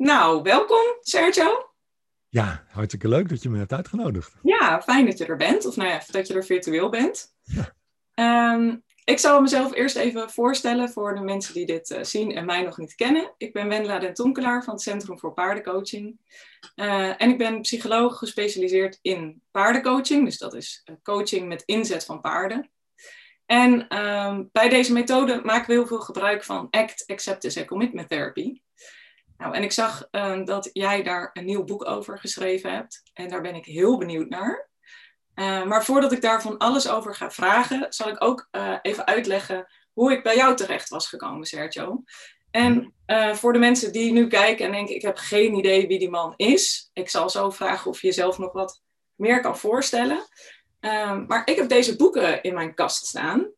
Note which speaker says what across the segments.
Speaker 1: Nou, welkom Sergio.
Speaker 2: Ja, hartstikke leuk dat je me hebt uitgenodigd.
Speaker 1: Ja, fijn dat je er bent. Of nou ja, dat je er virtueel bent. Ja. Ehm, ik zal mezelf eerst even voorstellen voor de mensen die dit uh, zien en mij nog niet kennen. Ik ben Wendela den Tonkelaar van het Centrum voor Paardencoaching. Uh, en ik ben psycholoog gespecialiseerd in paardencoaching. Dus dat is uh, coaching met inzet van paarden. En um, bij deze methode maken we heel veel gebruik van ACT, Acceptance en Commitment Therapy. Nou, en ik zag uh, dat jij daar een nieuw boek over geschreven hebt. En daar ben ik heel benieuwd naar. Uh, maar voordat ik daar van alles over ga vragen, zal ik ook uh, even uitleggen hoe ik bij jou terecht was gekomen, Sergio. En voor de mensen die nu kijken en denken, ik heb geen idee wie die man is. Ik zal zo vragen of je jezelf nog wat meer kan voorstellen. maar ik heb deze boeken in mijn kast staan,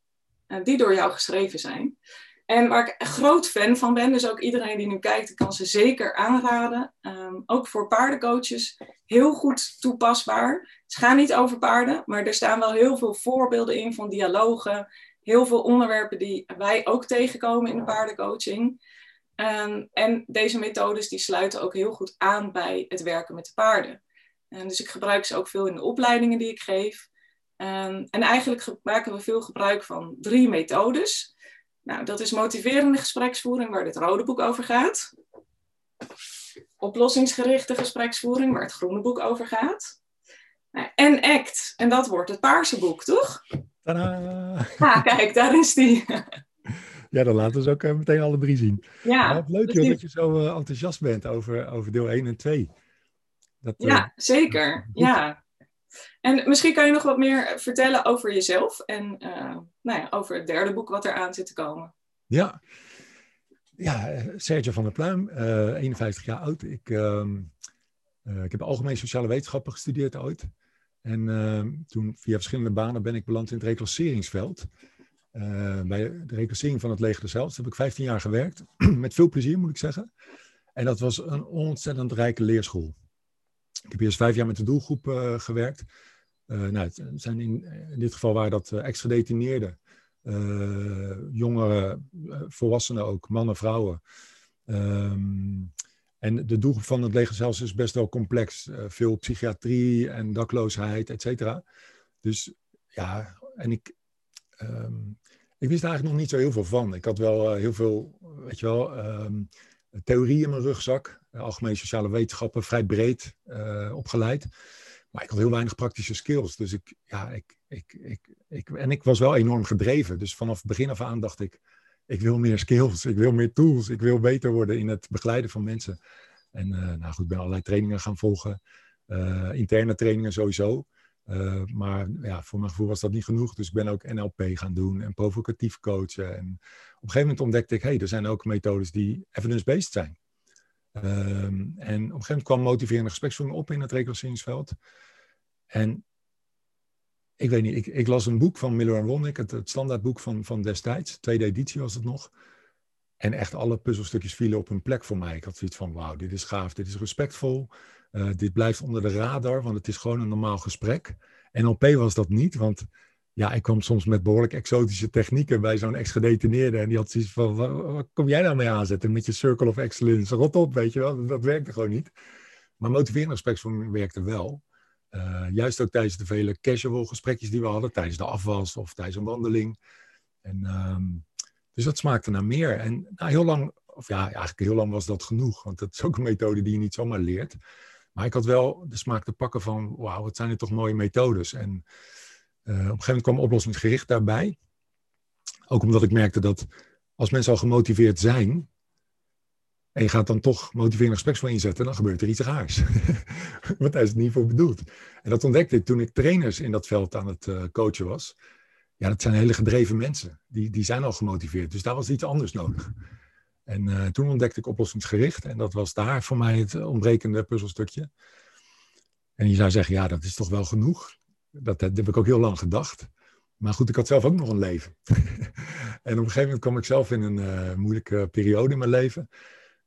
Speaker 1: die door jou geschreven zijn. En waar ik groot fan van ben, dus ook iedereen die nu kijkt, kan ze zeker aanraden. Um, ook voor paardencoaches, heel goed toepasbaar. Ze gaan niet over paarden, maar er staan wel heel veel voorbeelden in van dialogen. Heel veel onderwerpen die wij ook tegenkomen in de paardencoaching. Um, en deze methodes die sluiten ook heel goed aan bij het werken met de paarden. Um, dus ik gebruik ze ook veel in de opleidingen die ik geef. en eigenlijk maken we veel gebruik van drie methodes. Nou, dat is motiverende gespreksvoering, waar dit rode boek over gaat. Oplossingsgerichte gespreksvoering, waar het groene boek over gaat. Nou, en ACT, en dat wordt het paarse boek, toch?
Speaker 2: Tadaa!
Speaker 1: Ah, kijk, daar is die.
Speaker 2: Ja, dan laten we ze ook eh, meteen alle drie zien. Ja, ja leuk joh, dat je zo uh, enthousiast bent over, over deel 1 en 2.
Speaker 1: Dat, ja, uh, zeker. Ja. En misschien kan je nog wat meer vertellen over jezelf en uh, nou ja, over het derde boek wat eraan zit te komen.
Speaker 2: Ja, ja Sergio van der Pluim, uh, eh, 51 jaar oud. Ik, uh, ik heb algemeen sociale wetenschappen gestudeerd ooit. En ehm, toen via verschillende banen ben ik beland in het reclasseringsveld. bij de reclassering van het leger zelfs heb ik 15 jaar gewerkt. Met veel plezier moet ik zeggen. En dat was een ontzettend rijke leerschool. Ik heb eerst vijf jaar met de doelgroep gewerkt. Uh, nou, het zijn in, in, dit geval waren dat uh, ex-gedetineerden, jongeren, volwassenen ook, mannen, vrouwen. Um, en de doelgroep van het leger zelfs is best wel complex. veel psychiatrie en dakloosheid, et cetera. Dus ja, en ik, um, ik wist eigenlijk nog niet zo heel veel van. Ik had wel heel veel, weet je wel, um, theorie in mijn rugzak. algemene sociale wetenschappen, vrij breed opgeleid. Maar ik had heel weinig praktische skills. Dus ik, ja, ik, ik, ik, ik, en ik was wel enorm gedreven. Dus vanaf begin af aan dacht ik, ik wil meer skills, ik wil meer tools, ik wil beter worden in het begeleiden van mensen. En uh, nou goed, ik ben allerlei trainingen gaan volgen, interne trainingen sowieso. Uh, maar ja, voor mijn gevoel was dat niet genoeg. Dus ik ben ook NLP gaan doen en provocatief coachen. En op een gegeven moment ontdekte ik, hé, hey, er zijn ook methodes die evidence-based zijn. Um, en op een gegeven moment kwam motiverende gespreksvoering op in het reclasseringsveld. En ik weet niet, ik, ik, las een boek van Miller en Wonnick, het, het standaardboek van, van destijds, tweede editie was het nog. En echt alle puzzelstukjes vielen op hun plek voor mij. Ik had zoiets van, wauw, dit is gaaf, dit is respectvol. Uh, dit blijft onder de radar, want het is gewoon een normaal gesprek. NLP was dat niet, want ja, ik kwam soms met behoorlijk exotische technieken bij zo'n ex-gedetineerde. En die had zoiets van, wat, kom jij nou mee aanzetten met je Circle of Excellence? Rot op, weet je wel, dat, werkte gewoon niet. Maar motiverende gespreksvorming werkte wel. Uh, juist ook tijdens de vele casual gesprekjes die we hadden, tijdens de afwas of tijdens een wandeling. En, um, dus dat smaakte naar meer. En nou, heel lang, of ja, eigenlijk heel lang was dat genoeg, want dat is ook een methode die je niet zomaar leert. Maar ik had wel de smaak te pakken van, wauw, wat zijn er toch mooie methodes. En uh, op een gegeven moment kwam oplossingsgericht daarbij. Ook omdat ik merkte dat als mensen al gemotiveerd zijn, en je gaat dan toch motiverende gespreksvoer inzetten, dan gebeurt er iets raars. Want daar is het niet voor bedoeld. En dat ontdekte ik toen ik trainers in dat veld aan het uh, coachen was. Ja, dat zijn hele gedreven mensen. Die, die zijn al gemotiveerd. Dus daar was iets anders nodig. En uh, toen ontdekte ik oplossingsgericht. En dat was daar voor mij het ontbrekende puzzelstukje. En je zou zeggen, ja, dat is toch wel genoeg. Dat, heb ik ook heel lang gedacht. Maar goed, ik had zelf ook nog een leven. en op een gegeven moment kwam ik zelf in een uh, moeilijke periode in mijn leven.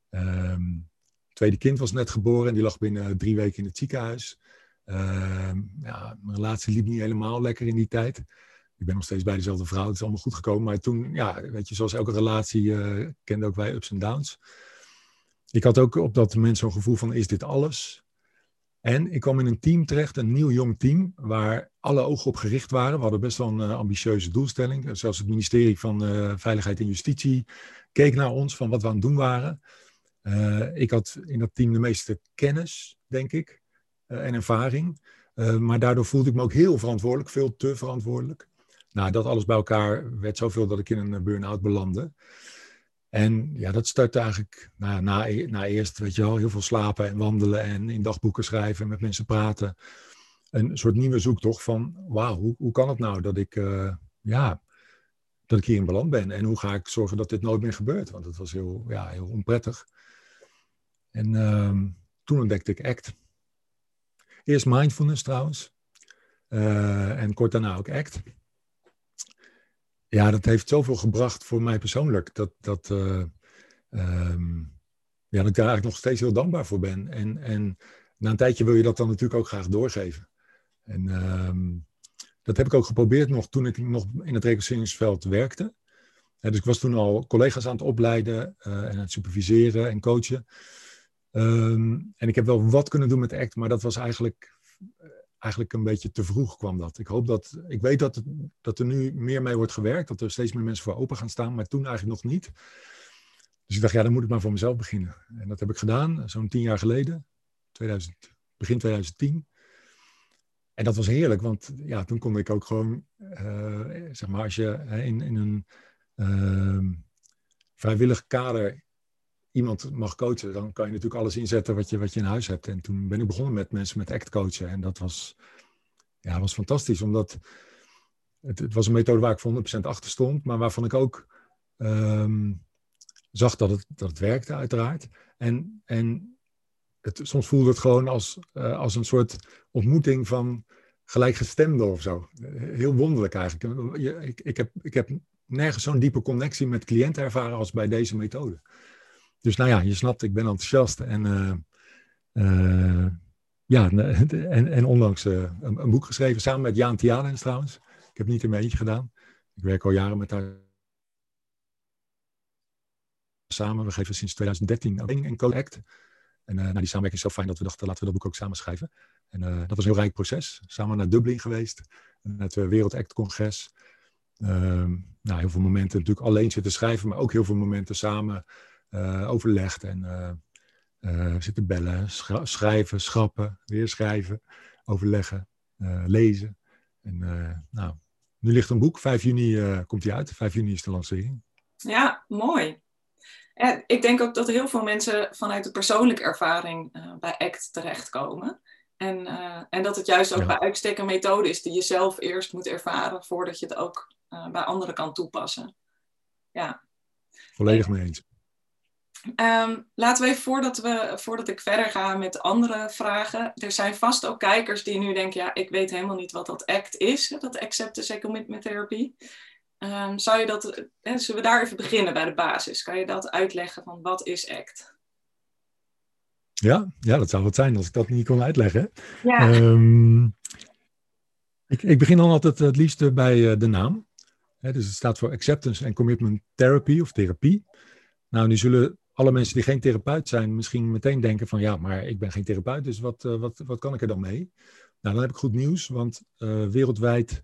Speaker 2: Um, tweede kind was net geboren en die lag binnen drie weken in het ziekenhuis. Um, ja, mijn relatie liep niet helemaal lekker in die tijd. Ik ben nog steeds bij dezelfde vrouw, het is allemaal goed gekomen. Maar toen, ja, weet je, zoals elke relatie uh, kende ook wij ups en downs. ik had ook op dat moment zo'n gevoel van, is dit alles? En ik kwam in een team terecht, een nieuw jong team, waar alle ogen op gericht waren. We hadden best wel een ambitieuze doelstelling. Zelfs het ministerie van Veiligheid en Justitie keek naar ons van wat we aan het doen waren. ik had in dat team de meeste kennis, denk ik, en ervaring. maar daardoor voelde ik me ook heel verantwoordelijk, veel te verantwoordelijk. Nou, dat alles bij elkaar werd zoveel dat ik in een burn-out belandde. En ja, dat startte eigenlijk nou, na, na eerst, weet je wel, heel veel slapen en wandelen en in dagboeken schrijven en met mensen praten. Een soort nieuwe zoektocht van, wauw, hoe, hoe kan het nou dat ik, uh, ja, dat ik in beland ben? En hoe ga ik zorgen dat dit nooit meer gebeurt? Want het was heel, ja, heel onprettig. En uh, toen ontdekte ik ACT. Eerst mindfulness trouwens. Uh, en kort daarna ook ACT ja, dat heeft zoveel gebracht voor mij persoonlijk. Dat, dat, uh, ja, dat ik daar eigenlijk nog steeds heel dankbaar voor ben. En, en na een tijdje wil je dat dan natuurlijk ook graag doorgeven. En um, dat heb ik ook geprobeerd nog toen ik nog in het recruteringsveld werkte. dus ik was toen al collega's aan het opleiden uh, en aan het superviseren en coachen. Um, en ik heb wel wat kunnen doen met ACT, maar dat was eigenlijk eigenlijk een beetje te vroeg kwam dat. Ik hoop dat, ik weet dat, dat er nu meer mee wordt gewerkt, dat er steeds meer mensen voor open gaan staan, maar toen eigenlijk nog niet. Dus ik dacht, ja, dan moet ik maar voor mezelf beginnen. En dat heb ik gedaan, zo'n tien jaar geleden, 2000, begin 2010. En dat was heerlijk, want ja, toen kon ik ook gewoon, uh, zeg maar, als je in, in een uh, vrijwillig kader iemand mag coachen, dan kan je natuurlijk alles inzetten wat je, wat je in huis hebt. En toen ben ik begonnen met mensen met act coachen. En dat was, ja, was fantastisch, omdat het, het was een methode waar ik voor 100% achter stond, maar waarvan ik ook um, zag dat het, dat het werkte, uiteraard. En, en het, soms voelde het gewoon als, uh, als een soort ontmoeting van gelijkgestemden of zo. Heel wonderlijk eigenlijk. Ik, ik, heb, ik heb nergens zo'n diepe connectie met cliënten ervaren als bij deze methode. Dus nou ja, je snapt, ik ben enthousiast. En uh, uh, ja, en, en onlangs uh, een, boek geschreven samen met Jaan Tianens trouwens. Ik heb niet in mijn eentje gedaan. Ik werk al jaren met haar samen. We geven sinds 2013 een Collect. En nou, die samenwerking is zo fijn dat we dachten, laten we dat boek ook samen schrijven. En dat was een heel rijk proces. Samen naar Dublin geweest. Het Wereld Act Congres. Ehm, nou, heel veel momenten natuurlijk alleen zitten schrijven, maar ook heel veel momenten samen uh, overlegd en uh, zitten bellen, schrijven, schrappen, weer schrijven, overleggen, lezen. En nou, nu ligt een boek, 5 juni komt hij uit, 5 juni is de lancering.
Speaker 1: Ja, mooi. En ik denk ook dat heel veel mensen vanuit de persoonlijke ervaring bij ACT terechtkomen. En, en dat het juist ook ja. bij uitstek een methode is die je zelf eerst moet ervaren voordat je het ook bij anderen kan toepassen. Ja.
Speaker 2: Volledig mee eens.
Speaker 1: Um, laten we even, voordat, we, voordat ik verder ga met andere vragen. Er zijn vast ook kijkers die nu denken, ja, ik weet helemaal niet wat dat ACT is, dat Acceptance and Commitment Therapy. Um, zou je dat, hè, zullen we daar even beginnen bij de basis? Kan je dat uitleggen van wat is ACT?
Speaker 2: Ja, ja dat zou wat zijn als ik dat niet kon uitleggen. Ja. Um, ik, ik, begin dan altijd het liefste bij uh, de naam. Dus het staat voor Acceptance and Commitment Therapy of therapie. Nou, nu zullen alle mensen die geen therapeut zijn misschien meteen denken van ja, maar ik ben geen therapeut, dus wat, uh, wat, wat kan ik er dan mee? Nou, dan heb ik goed nieuws, want uh, wereldwijd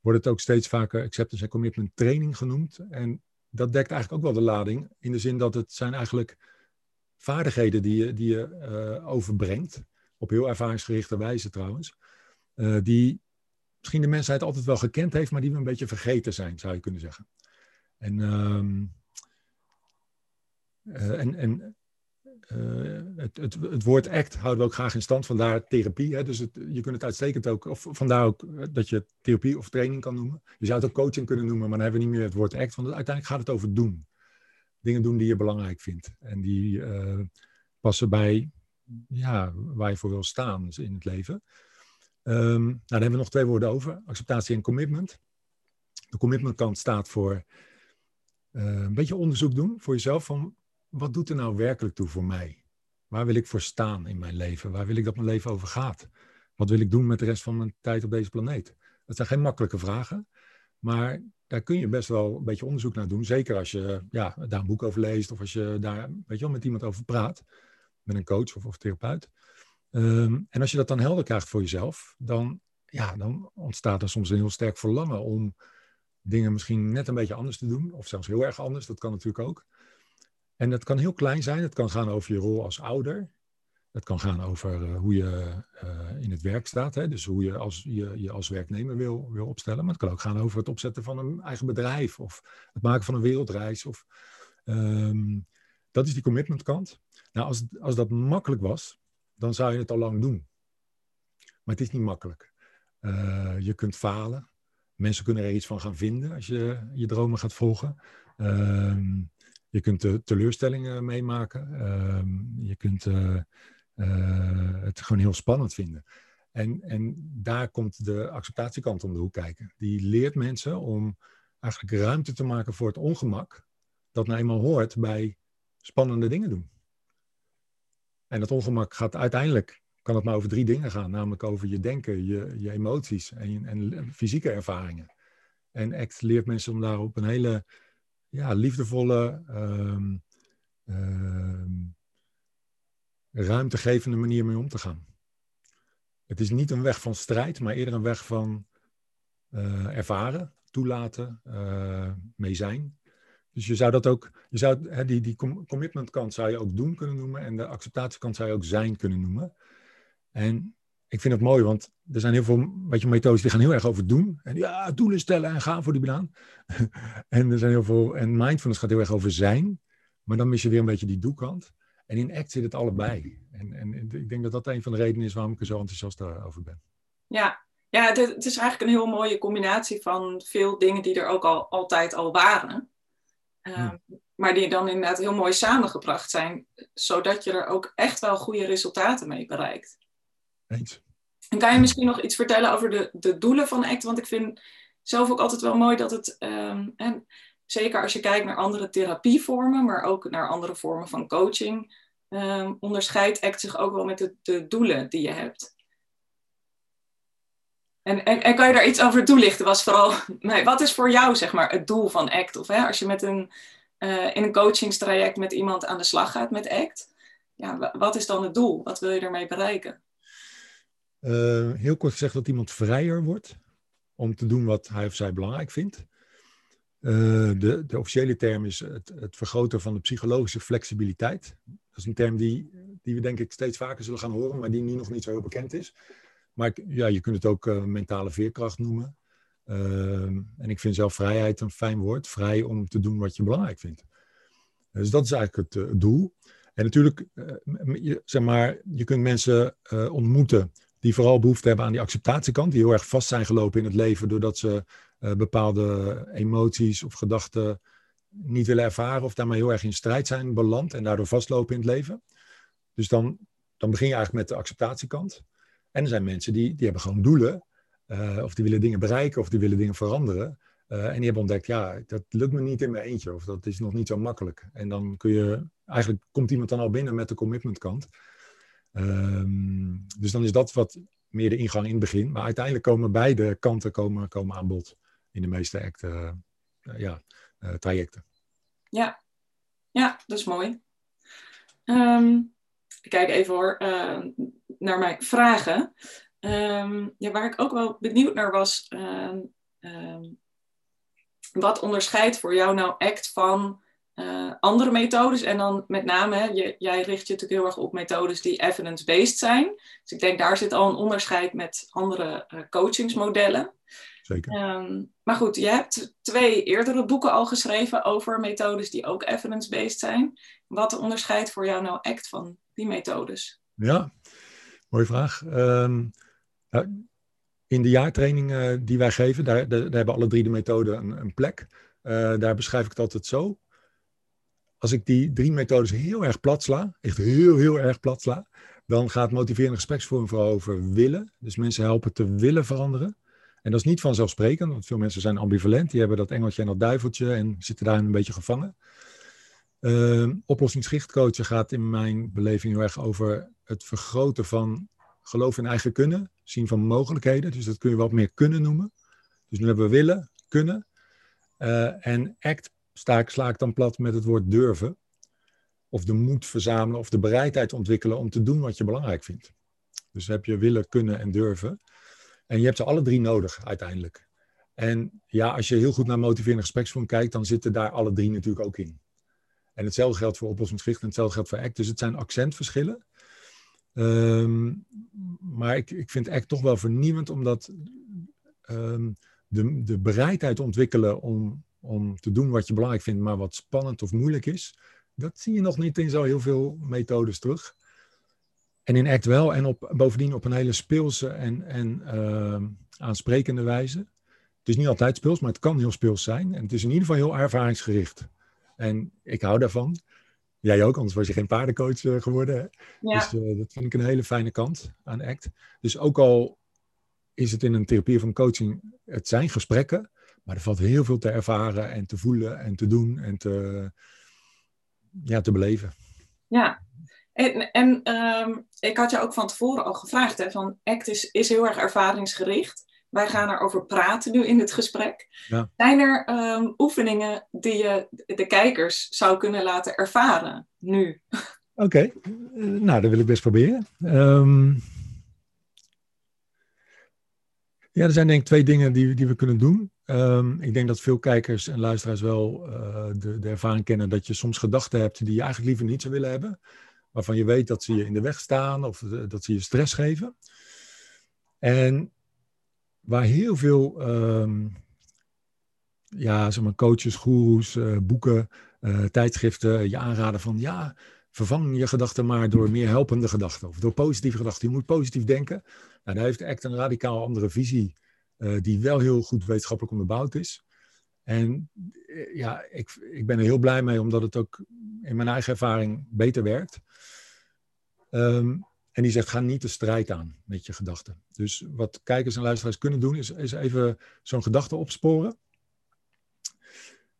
Speaker 2: wordt het ook steeds vaker acceptance en commitment training genoemd. En dat dekt eigenlijk ook wel de lading, in de zin dat het zijn eigenlijk vaardigheden die je, die je uh, overbrengt, op heel ervaringsgerichte wijze trouwens, die misschien de mensheid altijd wel gekend heeft, maar die we een beetje vergeten zijn, zou je kunnen zeggen. En ehm, uh, en uh, het, het, het, woord act houden we ook graag in stand, vandaar therapie. Hè? Dus je kunt het uitstekend ook, of vandaar ook eh, dat je therapie of training kan noemen. Je zou het ook coaching kunnen noemen, maar dan hebben we niet meer het woord act, want uiteindelijk gaat het over doen. Dingen doen die je belangrijk vindt en die passen bij ja, waar je voor wil staan in het leven. Um, nou, daar hebben we nog twee woorden over: acceptatie en commitment. De commitment kant staat voor een beetje onderzoek doen voor jezelf van wat doet er nou werkelijk toe voor mij? Waar wil ik voor staan in mijn leven? Waar wil ik dat mijn leven over gaat? Wat wil ik doen met de rest van mijn tijd op deze planeet? Dat zijn geen makkelijke vragen. Maar daar kun je best wel een beetje onderzoek naar doen. Zeker als je ja, daar een boek over leest of als je daar weet je wel, met iemand over praat. Met een coach of, of therapeut. Ehm, en als je dat dan helder krijgt voor jezelf, dan, ja, dan ontstaat er soms een heel sterk verlangen om dingen misschien net een beetje anders te doen. Of zelfs heel erg anders, dat kan natuurlijk ook. En dat kan heel klein zijn. Het kan gaan over je rol als ouder. Het kan gaan over uh, hoe je uh, in het werk staat. Hè? Dus hoe je als, je, je als werknemer wil, wil opstellen. Maar het kan ook gaan over het opzetten van een eigen bedrijf. Of het maken van een wereldreis. Of, um, dat is die commitment kant. Nou, als, als dat makkelijk was, dan zou je het al lang doen. Maar het is niet makkelijk. Uh, je kunt falen. Mensen kunnen er iets van gaan vinden als je je dromen gaat volgen. Ehm, je kunt teleurstellingen meemaken. Ehm, je kunt uh, uh, het gewoon heel spannend vinden. En, en daar komt de acceptatiekant om de hoek kijken. Die leert mensen om eigenlijk ruimte te maken voor het ongemak. Dat nou eenmaal hoort bij spannende dingen doen. En dat ongemak gaat uiteindelijk, kan het maar over drie dingen gaan. Namelijk over je denken, je, je emoties en, en fysieke ervaringen. En ACT leert mensen om daar op een hele ja, liefdevolle, um, um, ruimtegevende manier mee om te gaan. Het is niet een weg van strijd, maar eerder een weg van uh, ervaren, toelaten, uh, mee zijn. Dus je zou dat ook, je zou, hè, die, die commitment kant zou je ook doen kunnen noemen en de acceptatiekant zou je ook zijn kunnen noemen. En ik vind het mooi, want er zijn heel veel weet je, methodes die gaan heel erg over doen. En ja, doelen stellen en gaan voor die banaan. en er zijn heel veel, en mindfulness gaat heel erg over zijn. Maar dan mis je weer een beetje die doekant. En in ACT zit het allebei. En, en ik denk dat dat een van de redenen is waarom ik er zo enthousiast over ben.
Speaker 1: Ja, ja het, het is eigenlijk een heel mooie combinatie van veel dingen die er ook al altijd al waren. Uh, Maar die dan inderdaad heel mooi samengebracht zijn, zodat je er ook echt wel goede resultaten mee bereikt. En kan je misschien nog iets vertellen over de, de doelen van ACT? Want ik vind zelf ook altijd wel mooi dat het, en zeker als je kijkt naar andere therapievormen, maar ook naar andere vormen van coaching, um, onderscheidt ACT zich ook wel met de, de doelen die je hebt. En, en, kan je daar iets over toelichten? Was vooral, wat is voor jou zeg maar, het doel van ACT? Of hè, als je met een, uh, in een coachingstraject met iemand aan de slag gaat met ACT, ja, wat is dan het doel? Wat wil je ermee bereiken?
Speaker 2: Uh, heel kort gezegd dat iemand vrijer wordt om te doen wat hij of zij belangrijk vindt. Uh, de, de, officiële term is het, het, vergroten van de psychologische flexibiliteit. Dat is een term die, die we denk ik steeds vaker zullen gaan horen, maar die nu nog niet zo heel bekend is. Maar ja, je kunt het ook uh, mentale veerkracht noemen. En ik vind zelf vrijheid een fijn woord. Vrij om te doen wat je belangrijk vindt. Dus dat is eigenlijk het, doel. En natuurlijk, zeg maar, je kunt mensen ontmoeten die vooral behoefte hebben aan die acceptatiekant. Die heel erg vast zijn gelopen in het leven doordat ze bepaalde emoties of gedachten niet willen ervaren. Of daarmee heel erg in strijd zijn beland en daardoor vastlopen in het leven. Dus dan, dan begin je eigenlijk met de acceptatiekant. En er zijn mensen die, die hebben gewoon doelen. Uh, of die willen dingen bereiken of die willen dingen veranderen. Uh, en die hebben ontdekt, ja, dat lukt me niet in mijn eentje. Of dat is nog niet zo makkelijk. En dan kun je, eigenlijk komt iemand dan al binnen met de commitment kant. Um, dus dan is dat wat meer de ingang in het begin. Maar uiteindelijk komen beide kanten komen, komen aan bod. In de meeste act, uh, ja, trajecten.
Speaker 1: Ja. ja, dat is mooi. Um, ik kijk even hoor naar mijn vragen. Um, ja, waar ik ook wel benieuwd naar was, wat onderscheidt voor jou nou ACT van uh, andere methodes? En dan met name, hè, je, jij richt je natuurlijk heel erg op methodes die evidence-based zijn. Dus ik denk daar zit al een onderscheid met andere uh, coachingsmodellen.
Speaker 2: Zeker.
Speaker 1: maar goed, je hebt twee eerdere boeken al geschreven over methodes die ook evidence-based zijn. Wat onderscheidt voor jou nou ACT van die methodes?
Speaker 2: Ja, Mooie vraag. Um, nou, in de jaartraining uh, die wij geven, daar, daar, hebben alle drie de methoden een, een plek. Uh, daar beschrijf ik het altijd zo. Als ik die drie methodes heel erg plat sla, echt heel, heel erg plat sla, dan gaat motiverende gespreksvorm vooral over willen. Dus mensen helpen te willen veranderen. En dat is niet vanzelfsprekend, want veel mensen zijn ambivalent. Die hebben dat engeltje en dat duiveltje en zitten daar een beetje gevangen. Uh, oplossingsgericht coachen gaat in mijn beleving heel erg over het vergroten van geloof in eigen kunnen, zien van mogelijkheden. Dus dat kun je wat meer kunnen noemen. Dus nu hebben we willen, kunnen. Uh, en act sta ik, sla ik dan plat met het woord durven. Of de moed verzamelen of de bereidheid ontwikkelen om te doen wat je belangrijk vindt. Dus heb je willen, kunnen en durven. En je hebt ze alle drie nodig uiteindelijk. En ja, als je heel goed naar motiverende gespreksvoering kijkt, dan zitten daar alle drie natuurlijk ook in. En hetzelfde geldt voor oplossingsgericht en hetzelfde geldt voor ACT. Dus het zijn accentverschillen. Um, maar ik, ik vind ACT toch wel vernieuwend, omdat um, de, de bereidheid ontwikkelen om, om te doen wat je belangrijk vindt, maar wat spannend of moeilijk is, dat zie je nog niet in zo heel veel methodes terug. En in ACT wel, en op, bovendien op een hele speelse en, en uh, aansprekende wijze. Het is niet altijd speels, maar het kan heel speels zijn. En het is in ieder geval heel ervaringsgericht. En ik hou daarvan. Jij ook, anders was je geen paardencoach uh, geworden. Ja. Dus uh, dat vind ik een hele fijne kant aan ACT. Dus ook al is het in een therapie van coaching, het zijn gesprekken, maar er valt heel veel te ervaren en te voelen en te doen en te, ja, te beleven.
Speaker 1: Ja, en, en um, ik had je ook van tevoren al gevraagd, hè, van ACT is, is heel erg ervaringsgericht. Wij gaan erover praten nu in het gesprek. Ja. Zijn er um, oefeningen die je de kijkers zou kunnen laten ervaren nu?
Speaker 2: Oké, okay. uh, nou, dat wil ik best proberen. Um, ja, er zijn denk ik twee dingen die, die we kunnen doen. Um, ik denk dat veel kijkers en luisteraars wel uh, de, ervaring kennen dat je soms gedachten hebt die je eigenlijk liever niet zou willen hebben. Waarvan je weet dat ze je in de weg staan of uh, dat ze je stress geven. En waar heel veel um, ja, zeg maar coaches, goeroes, uh, boeken, tijdschriften je aanraden van ja, vervang je gedachten maar door meer helpende gedachten of door positieve gedachten. Je moet positief denken. Nou, heeft ACT een radicaal andere visie, uh, die wel heel goed wetenschappelijk onderbouwd is. En uh, ja, ik, ik ben er heel blij mee, omdat het ook in mijn eigen ervaring beter werkt. Um, en die zegt, ga niet de strijd aan met je gedachten. Dus wat kijkers en luisteraars kunnen doen, is, is even zo'n gedachte opsporen.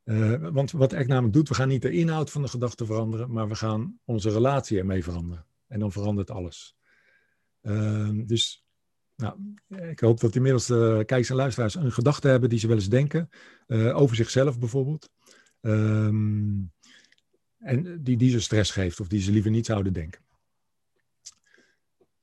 Speaker 2: Uh, want wat ACT namelijk doet, we gaan niet de inhoud van de gedachte veranderen, maar we gaan onze relatie ermee veranderen. En dan verandert alles. Uh, dus nou, ik hoop dat inmiddels de kijkers en luisteraars een gedachte hebben die ze wel eens denken. Uh, over zichzelf bijvoorbeeld. Um, en die, die ze stress geeft of die ze liever niet zouden denken.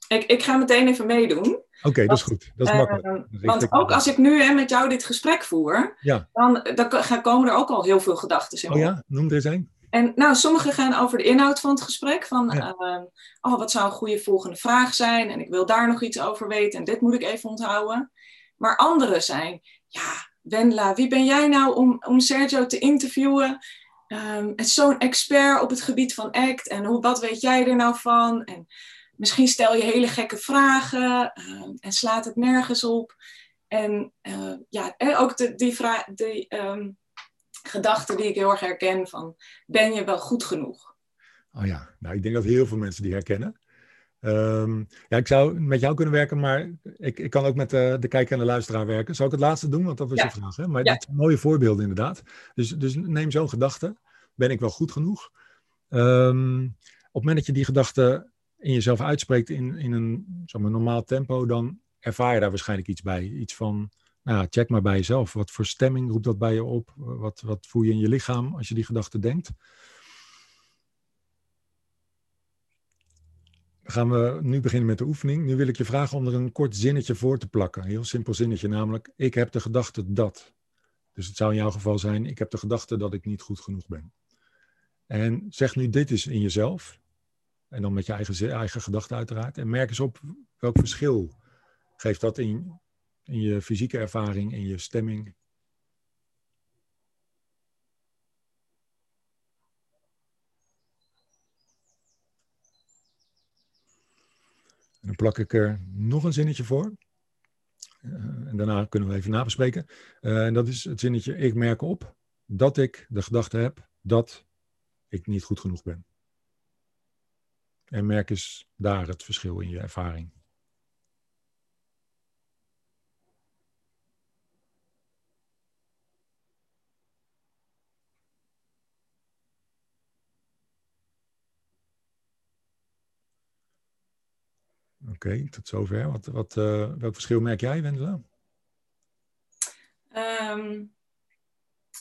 Speaker 1: Ik, ik ga meteen even meedoen.
Speaker 2: Oké, dat is goed. Dat is makkelijk. Uh,
Speaker 1: want ook als ik nu hè, met jou dit gesprek voer, ja. dan, dan komen er ook al heel veel gedachten in.
Speaker 2: Oh ja, noem er eens een.
Speaker 1: En nou, sommige gaan over de inhoud van het gesprek. Van, ja. uh, oh, wat zou een goede volgende vraag zijn? En ik wil daar nog iets over weten. En dit moet ik even onthouden. Maar andere zijn, ja, Wendla, wie ben jij nou om, om Sergio te interviewen? Um, zo'n expert op het gebied van ACT. En hoe, wat weet jij er nou van? En misschien stel je hele gekke vragen uh, en slaat het nergens op. En uh, ja, ook de, die, vraag, die um, gedachte die ik heel erg herken van, ben je wel goed genoeg?
Speaker 2: Oh ja, nou ik denk dat heel veel mensen die herkennen. Um, ja, ik zou met jou kunnen werken, maar ik, ik kan ook met de, de kijker en de luisteraar werken. Zou ik het laatste doen? Want dat was ja. je vraag. Hè? Maar ja. dat zijn mooie voorbeelden inderdaad. Dus, dus neem zo'n gedachte. Ben ik wel goed genoeg? Um, op het moment dat je die gedachte in jezelf uitspreekt in, in een zeg maar, normaal tempo, dan ervaar je daar waarschijnlijk iets bij. Iets van, nou, check maar bij jezelf. Wat voor stemming roept dat bij je op? Wat, wat voel je in je lichaam als je die gedachte denkt? Dan gaan we nu beginnen met de oefening. Nu wil ik je vragen om er een kort zinnetje voor te plakken. Een heel simpel zinnetje, namelijk: Ik heb de gedachte dat. Dus het zou in jouw geval zijn: Ik heb de gedachte dat ik niet goed genoeg ben. En zeg nu dit is in jezelf. En dan met je eigen, eigen gedachten uiteraard. En merk eens op welk verschil geeft dat in, in je fysieke ervaring, in je stemming. En dan plak ik er nog een zinnetje voor. Uh, en daarna kunnen we even nabespreken. Uh, en dat is het zinnetje: Ik merk op dat ik de gedachte heb dat ik niet goed genoeg ben. En merk eens daar het verschil in je ervaring. Okay, tot zover. Wat, wat, uh, welk verschil merk jij, Wendela?
Speaker 1: Um,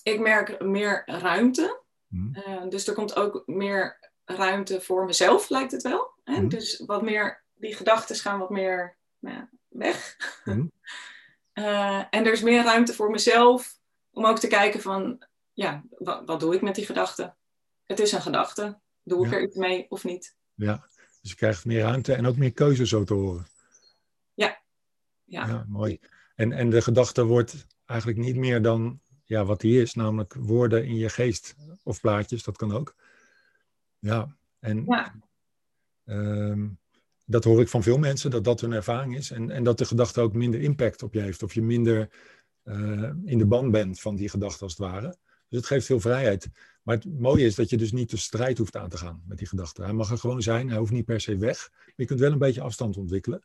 Speaker 1: ik merk meer ruimte.
Speaker 2: Mhm.
Speaker 1: Eh, dus er komt ook meer ruimte voor mezelf, lijkt het wel. Hè?
Speaker 2: Mhm.
Speaker 1: Dus wat meer, die gedachten gaan wat meer nou ja, weg.
Speaker 2: Mhm.
Speaker 1: Eh, en er is meer ruimte voor mezelf om ook te kijken van, ja, wat, wat doe ik met die gedachten? Het is een gedachte. Doe ik
Speaker 2: Ja.
Speaker 1: er iets mee of niet?
Speaker 2: Ja, dus je krijgt meer ruimte en ook meer keuze zo te horen.
Speaker 1: Ja,
Speaker 2: Ja, mooi. En, en de gedachte wordt eigenlijk niet meer dan ja, wat die is, namelijk woorden in je geest of plaatjes, dat kan ook. Ja, en
Speaker 1: Ja.
Speaker 2: ehm, dat hoor ik van veel mensen, dat dat hun ervaring is. En, en dat de gedachte ook minder impact op je heeft, of je minder eh, in de band bent van die gedachte als het ware. Dus het geeft veel vrijheid. Maar het mooie is dat je dus niet de strijd hoeft aan te gaan met die gedachte. Hij mag er gewoon zijn, hij hoeft niet per se weg. Maar je kunt wel een beetje afstand ontwikkelen.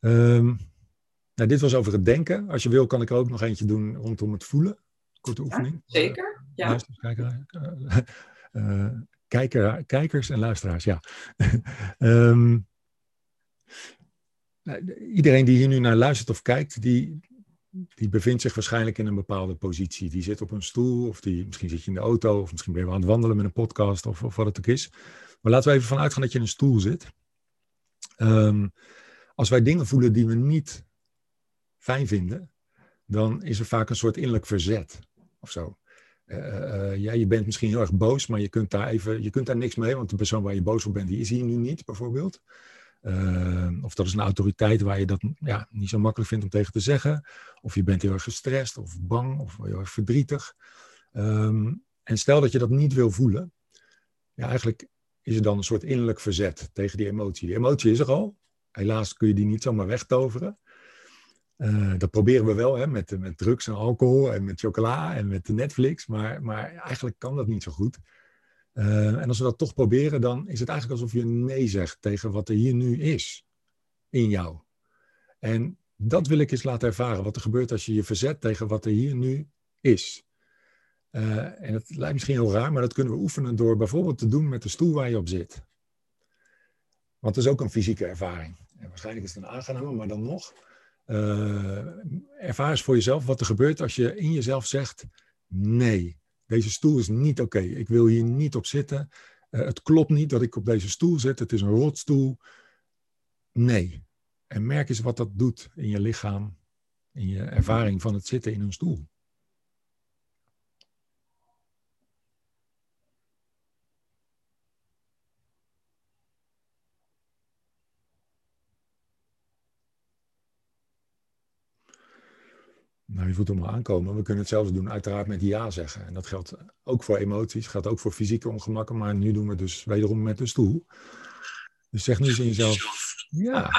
Speaker 2: Ehm, nou, dit was over het denken. Als je wil, kan ik er ook nog eentje doen rondom het voelen. Korte oefening.
Speaker 1: zeker. Ja.
Speaker 2: Luisteraars, kijker, eh, eh, kijker, kijkers en luisteraars, ja. Ehm, nou, iedereen die hier nu naar luistert of kijkt, die, die bevindt zich waarschijnlijk in een bepaalde positie. Die zit op een stoel, of die, misschien zit je in de auto, of misschien ben je aan het wandelen met een podcast, of, of wat het ook is. Maar laten we even vanuit gaan dat je in een stoel zit. Ehm, als wij dingen voelen die we niet fijn vinden, dan is er vaak een soort innerlijk verzet of zo. Eh, eh, ja, je bent misschien heel erg boos, maar je kunt, daar even, je kunt daar niks mee, want de persoon waar je boos op bent, die is hier nu niet, bijvoorbeeld. Eh, of dat is een autoriteit waar je dat ja, niet zo makkelijk vindt om tegen te zeggen. Of je bent heel erg gestrest of bang of heel erg verdrietig. Ehm, en stel dat je dat niet wil voelen, ja, eigenlijk is er dan een soort innerlijk verzet tegen die emotie. Die emotie is er al. Helaas kun je die niet zomaar wegtoveren. Eh, dat proberen we wel hè, met, met drugs en alcohol en met chocola en met Netflix, maar, maar eigenlijk kan dat niet zo goed. Eh, en als we dat toch proberen, dan is het eigenlijk alsof je nee zegt tegen wat er hier nu is in jou. En dat wil ik eens laten ervaren, wat er gebeurt als je je verzet tegen wat er hier nu is. Eh, en het lijkt misschien heel raar, maar dat kunnen we oefenen door bijvoorbeeld te doen met de stoel waar je op zit. Want dat is ook een fysieke ervaring. En waarschijnlijk is het een aangename, maar dan nog. Uh, ervaar eens voor jezelf wat er gebeurt als je in jezelf zegt: nee, deze stoel is niet oké. Ik wil hier niet op zitten. Uh, het klopt niet dat ik op deze stoel zit. Het is een rotstoel. Nee. En merk eens wat dat doet in je lichaam, in je ervaring van het zitten in een stoel. Nou, je voelt hem al aankomen. We kunnen het zelfs doen, uiteraard met ja zeggen. En dat geldt ook voor emoties, geldt ook voor fysieke ongemakken. Maar nu doen we het dus wederom met de stoel. Dus zeg nu eens in jezelf, ja,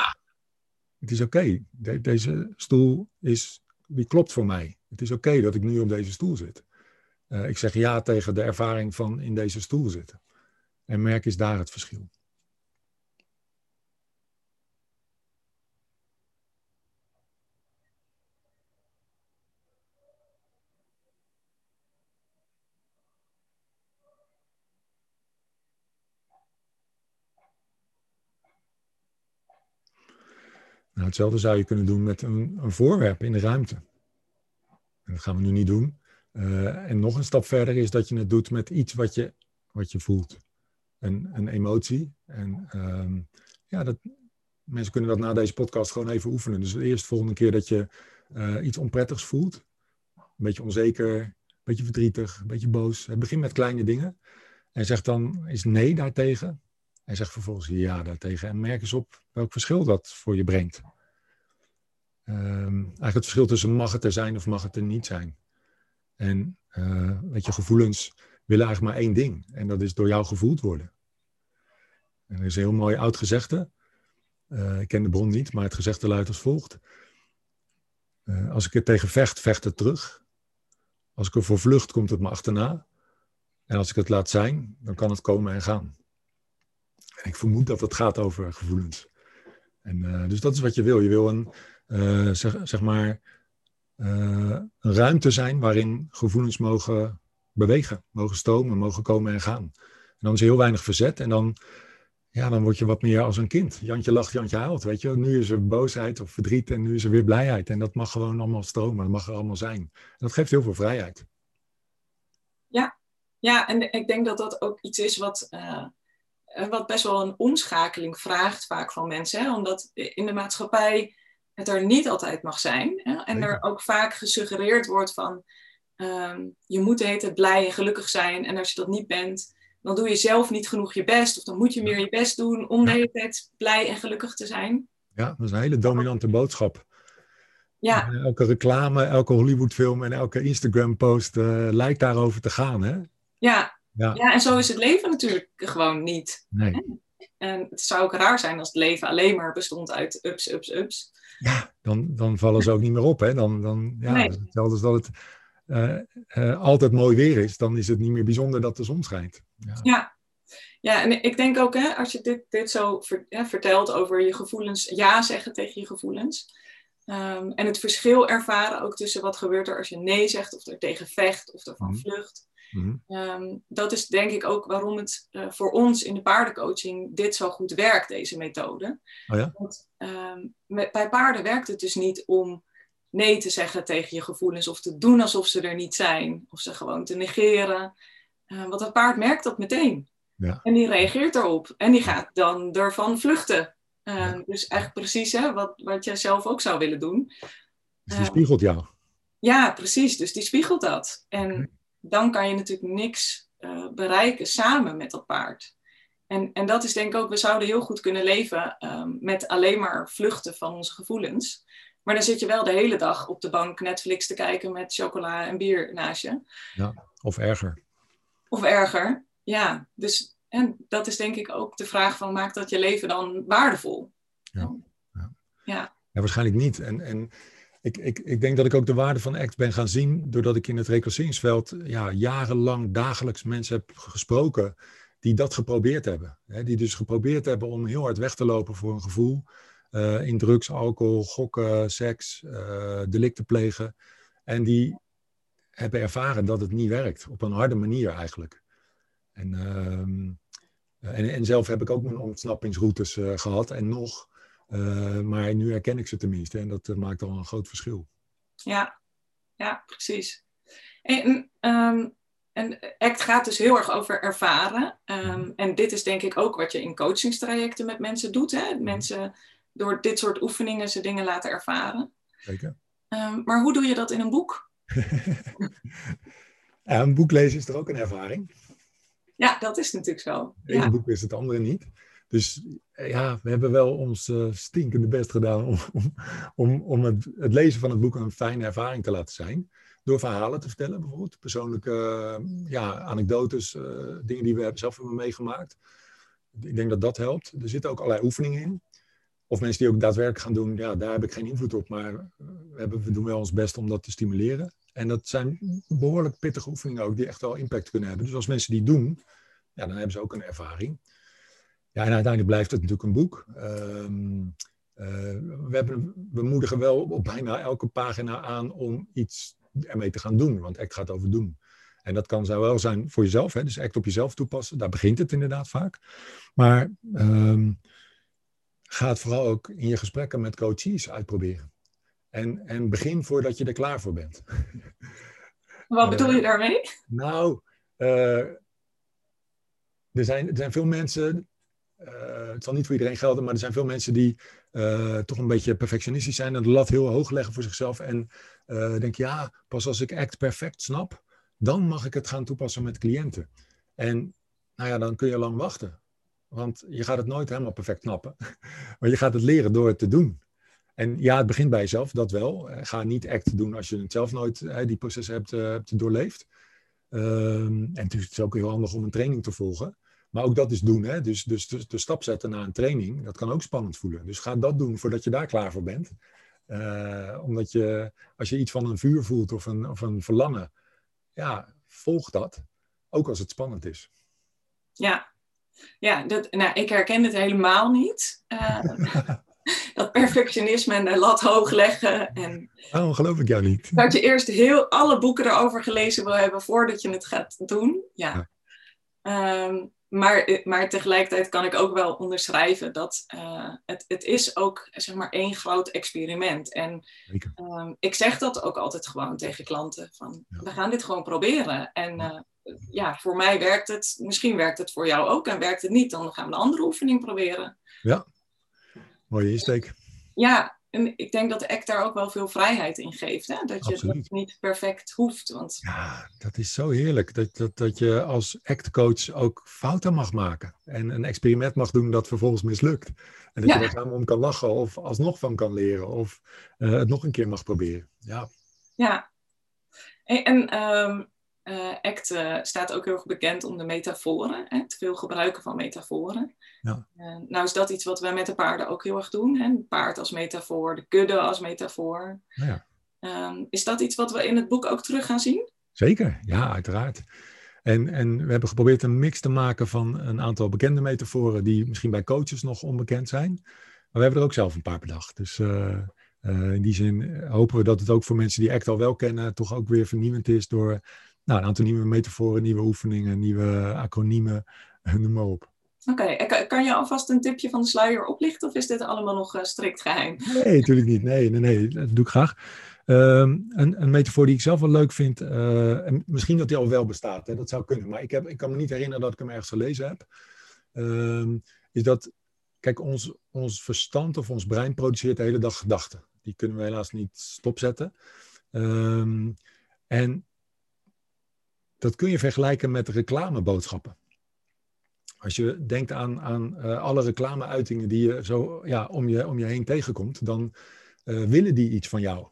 Speaker 2: het is oké. Deze stoel is, die klopt voor mij. Het is oké dat ik nu op deze stoel zit. Uh, ik zeg ja tegen de ervaring van in deze stoel zitten. En merk eens daar het verschil. Nou, hetzelfde zou je kunnen doen met een, een voorwerp in de ruimte. En dat gaan we nu niet doen. Uh, en nog een stap verder is dat je het doet met iets wat je, wat je voelt. Een, een emotie. En um, ja, dat, mensen kunnen dat na deze podcast gewoon even oefenen. Dus de eerste volgende keer dat je uh, iets onprettigs voelt. Een beetje onzeker, een beetje verdrietig, een beetje boos. Begin met kleine dingen. En zeg dan eens nee daartegen. En zeg vervolgens ja daartegen. En merk eens op welk verschil dat voor je brengt. Um, eigenlijk het verschil tussen mag het er zijn of mag het er niet zijn. En uh, weet je, gevoelens willen eigenlijk maar één ding. En dat is door jou gevoeld worden. En er is een heel mooi oud gezegde. Uh, ik ken de bron niet, maar het gezegde luidt als volgt. Uh, als ik er tegen vecht, vecht het terug. Als ik ervoor vlucht, komt het me achterna. En als ik het laat zijn, dan kan het komen en gaan. En ik vermoed dat het gaat over gevoelens. En, uh, dus dat is wat je wil. Je wil een, uh, zeg, zeg, maar, uh, een ruimte zijn waarin gevoelens mogen bewegen, mogen stomen, mogen komen en gaan. En dan is er heel weinig verzet en dan, ja, dan word je wat meer als een kind. Jantje lacht, Jantje huilt, weet je. Nu is er boosheid of verdriet en nu is er weer blijheid. En dat mag gewoon allemaal stromen, dat mag er allemaal zijn. Dat geeft heel veel vrijheid.
Speaker 1: Ja, ja en ik denk dat dat ook iets is wat, wat best wel een omschakeling vraagt vaak van mensen. Hè? Omdat in de maatschappij het er niet altijd mag zijn. Hè? En er ook vaak gesuggereerd wordt van um, je moet de hele tijd blij en gelukkig zijn. En als je dat niet bent, dan doe je zelf niet genoeg je best. Of dan moet je meer je best doen om de hele tijd blij en gelukkig te zijn.
Speaker 2: Ja, dat is een hele dominante boodschap.
Speaker 1: Ja.
Speaker 2: Elke reclame, elke Hollywoodfilm en elke Instagram-post uh, lijkt daarover te gaan, hè?
Speaker 1: Ja. Ja. Ja. en zo is het leven natuurlijk gewoon niet.
Speaker 2: Nee.
Speaker 1: En het zou ook raar zijn als het leven alleen maar bestond uit ups, ups, ups.
Speaker 2: Ja, dan, dan vallen ze ook niet meer op, hè? Dan, dan, ja,
Speaker 1: Nee.
Speaker 2: Hetzelfde als dat het uh, uh, altijd mooi weer is, dan is het niet meer bijzonder dat de zon schijnt. Ja,
Speaker 1: Ja, ja en ik denk ook, hè, als je dit, dit zo ver- ja, vertelt over je gevoelens, ja zeggen tegen je gevoelens. Ehm, en het verschil ervaren ook tussen wat gebeurt er als je nee zegt, of er tegen vecht, of ervan
Speaker 2: Mhm. Mhm.
Speaker 1: Ehm, dat is denk ik ook waarom het eh, voor ons in de paardencoaching dit zo goed werkt, deze methode.
Speaker 2: Oh ja?
Speaker 1: Want ehm, met, bij paarden werkt het dus niet om nee te zeggen tegen je gevoelens of te doen alsof ze er niet zijn, of ze gewoon te negeren. Eh, want een paard merkt dat meteen.
Speaker 2: Ja.
Speaker 1: En die reageert erop. En die gaat dan ervan vluchten. Dus eigenlijk precies hè, wat, wat jij zelf ook zou willen doen.
Speaker 2: Dus die spiegelt jou.
Speaker 1: Ja, precies. Dus die spiegelt dat. En. Dan kan je natuurlijk niks eh, bereiken samen met dat paard. En, en dat is denk ik ook, we zouden heel goed kunnen leven ehm, met alleen maar vluchten van onze gevoelens. Maar dan zit je wel de hele dag op de bank Netflix te kijken met chocola en bier naast je.
Speaker 2: Of erger.
Speaker 1: Of erger. Ja, dus en dat is denk ik ook de vraag van, maakt dat je leven dan waardevol?
Speaker 2: Ja, ja.
Speaker 1: Ja,
Speaker 2: Ja, waarschijnlijk niet. En, en ik, ik, ik denk dat ik ook de waarde van ACT ben gaan zien doordat ik in het reclasseringsveld ja, jarenlang dagelijks mensen heb gesproken die dat geprobeerd hebben. Hè, die dus geprobeerd hebben om heel hard weg te lopen voor een gevoel. eh, in drugs, alcohol, gokken, seks, eh delicten plegen. En die hebben ervaren dat het niet werkt. Op een harde manier eigenlijk. En, ehm, en, en zelf heb ik ook mijn ontsnappingsroutes eh, gehad en nog. Uh, maar nu herken ik ze tenminste en dat uh, maakt al een groot verschil.
Speaker 1: ja, ja precies. En, um, en ACT gaat dus heel erg over ervaren. Um, en dit is denk ik ook wat je in coachingstrajecten met mensen doet. Hè? Mensen door dit soort oefeningen ze dingen laten ervaren.
Speaker 2: Zeker.
Speaker 1: Um, maar hoe doe je dat in een boek?
Speaker 2: ja, een boek lezen is er ook een ervaring.
Speaker 1: Ja, dat is natuurlijk zo.
Speaker 2: Ene
Speaker 1: ja.
Speaker 2: boek is het andere niet. Dus ja, we hebben wel ons uh, stinkende best gedaan om, om, om, om het, het, lezen van het boek een fijne ervaring te laten zijn. Door verhalen te vertellen, bijvoorbeeld. Persoonlijke uh, ja, anekdotes, dingen die we zelf hebben meegemaakt. Ik denk dat dat helpt. Er zitten ook allerlei oefeningen in. Of mensen die ook daadwerkelijk gaan doen, ja, daar heb ik geen invloed op. Maar we, hebben, we doen wel ons best om dat te stimuleren. En dat zijn behoorlijk pittige oefeningen ook, die echt wel impact kunnen hebben. Dus als mensen die doen, ja, dan hebben ze ook een ervaring. Ja, en uiteindelijk blijft het natuurlijk een boek. Um, uh, we, hebben, we moedigen wel op bijna elke pagina aan om iets ermee te gaan doen. Want ACT gaat over doen. En dat kan wel zijn voor jezelf. Hè? Dus ACT op jezelf toepassen. Daar begint het inderdaad vaak. Maar um, ga het vooral ook in je gesprekken met coaches uitproberen. En, en begin voordat je er klaar voor bent.
Speaker 1: Wat bedoel je daarmee?
Speaker 2: Nou, uh, er, zijn, er zijn veel mensen uh, het zal niet voor iedereen gelden, maar er zijn veel mensen die uh, toch een beetje perfectionistisch zijn en de lat heel hoog leggen voor zichzelf. En uh, denken, ja, pas als ik ACT perfect snap, dan mag ik het gaan toepassen met cliënten. En nou ja, dan kun je lang wachten. Want je gaat het nooit helemaal perfect snappen. Maar je gaat het leren door het te doen. En ja, het begint bij jezelf, dat wel. Ga niet ACT doen als je het zelf nooit die processen hebt, hebt doorleefd. Um, en het is ook heel handig om een training te volgen. Maar ook dat is doen. Hè? Dus, dus de, de, stap zetten naar een training, dat kan ook spannend voelen. Dus ga dat doen voordat je daar klaar voor bent. Uh, omdat je, als je iets van een vuur voelt of een, of een verlangen, ja, volg dat. Ook als het spannend is.
Speaker 1: Ja, ja dat, nou, ik herken het helemaal niet. Uh, dat perfectionisme en de lat hoog leggen. En
Speaker 2: Waarom geloof ik jou niet?
Speaker 1: Dat je eerst heel alle boeken erover gelezen wil hebben voordat je het gaat doen. Ja. ja. Um, maar, maar tegelijkertijd kan ik ook wel onderschrijven dat uh, het, het is ook zeg maar één groot experiment. En um, ik zeg dat ook altijd gewoon tegen klanten. Van, ja. We gaan dit gewoon proberen. En uh, ja, voor mij werkt het. Misschien werkt het voor jou ook en werkt het niet. Dan gaan we een andere oefening proberen.
Speaker 2: Ja, mooie insteek.
Speaker 1: Ja, en ik denk dat de act daar ook wel veel vrijheid in geeft. Hè? Dat je het niet perfect hoeft. Want...
Speaker 2: Ja, dat is zo heerlijk. Dat, dat, dat je als actcoach ook fouten mag maken. En een experiment mag doen dat vervolgens mislukt. En dat je er samen om kan lachen of alsnog van kan leren. Of uh, het nog een keer mag proberen. Ja.
Speaker 1: Ja. En, en um, uh, ACT uh, staat ook heel erg bekend om de metaforen. Hè? Het veel gebruiken van metaforen. Ja. Uh, nou is dat iets wat wij met de paarden ook heel erg doen. Hè? paard als metafoor, de kudde als metafoor. Ja. Um, is dat iets wat we in het boek ook terug gaan zien?
Speaker 2: Zeker, ja, uiteraard. En, en we hebben geprobeerd een mix te maken van een aantal bekende metaforen die misschien bij coaches nog onbekend zijn. Maar we hebben er ook zelf een paar bedacht. Dus in die zin hopen we dat het ook voor mensen die ACT al wel kennen, toch ook weer vernieuwend is door nou, een aantal nieuwe metaforen, nieuwe oefeningen, nieuwe acroniemen, noem maar op.
Speaker 1: Oké, kan je alvast een tipje van de sluier oplichten of is dit allemaal nog uh, strikt geheim?
Speaker 2: Nee, natuurlijk niet. Nee, nee, nee, dat doe ik graag. Um, een, een, metafoor die ik zelf wel leuk vind, uh, en misschien dat die al wel bestaat, hè, dat zou kunnen, maar ik, heb, ik kan me niet herinneren dat ik hem ergens gelezen heb, um, is dat, kijk, ons, ons verstand of ons brein produceert de hele dag gedachten. Die kunnen we helaas niet stopzetten. Um, en dat kun je vergelijken met reclameboodschappen. Als je denkt aan, aan uh, alle reclameuitingen die je zo ja, om, je, om je heen tegenkomt, dan uh, willen die iets van jou.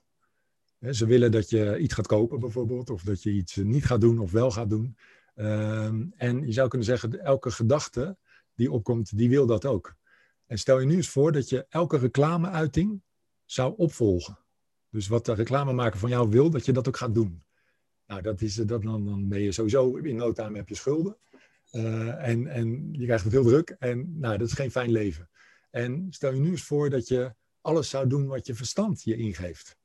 Speaker 2: ze willen dat je iets gaat kopen bijvoorbeeld, of dat je iets niet gaat doen of wel gaat doen. Uh, en je zou kunnen zeggen, elke gedachte die opkomt, die wil dat ook. En stel je nu eens voor dat je elke reclameuiting zou opvolgen. Dus wat de reclamemaker van jou wil, dat je dat ook gaat doen. Nou, dat is, dat, dan, dan ben je sowieso in no time heb je schulden. Uh, en, en je krijgt heel druk. En nou, dat is geen fijn leven. En stel je nu eens voor dat je alles zou doen wat je verstand je ingeeft.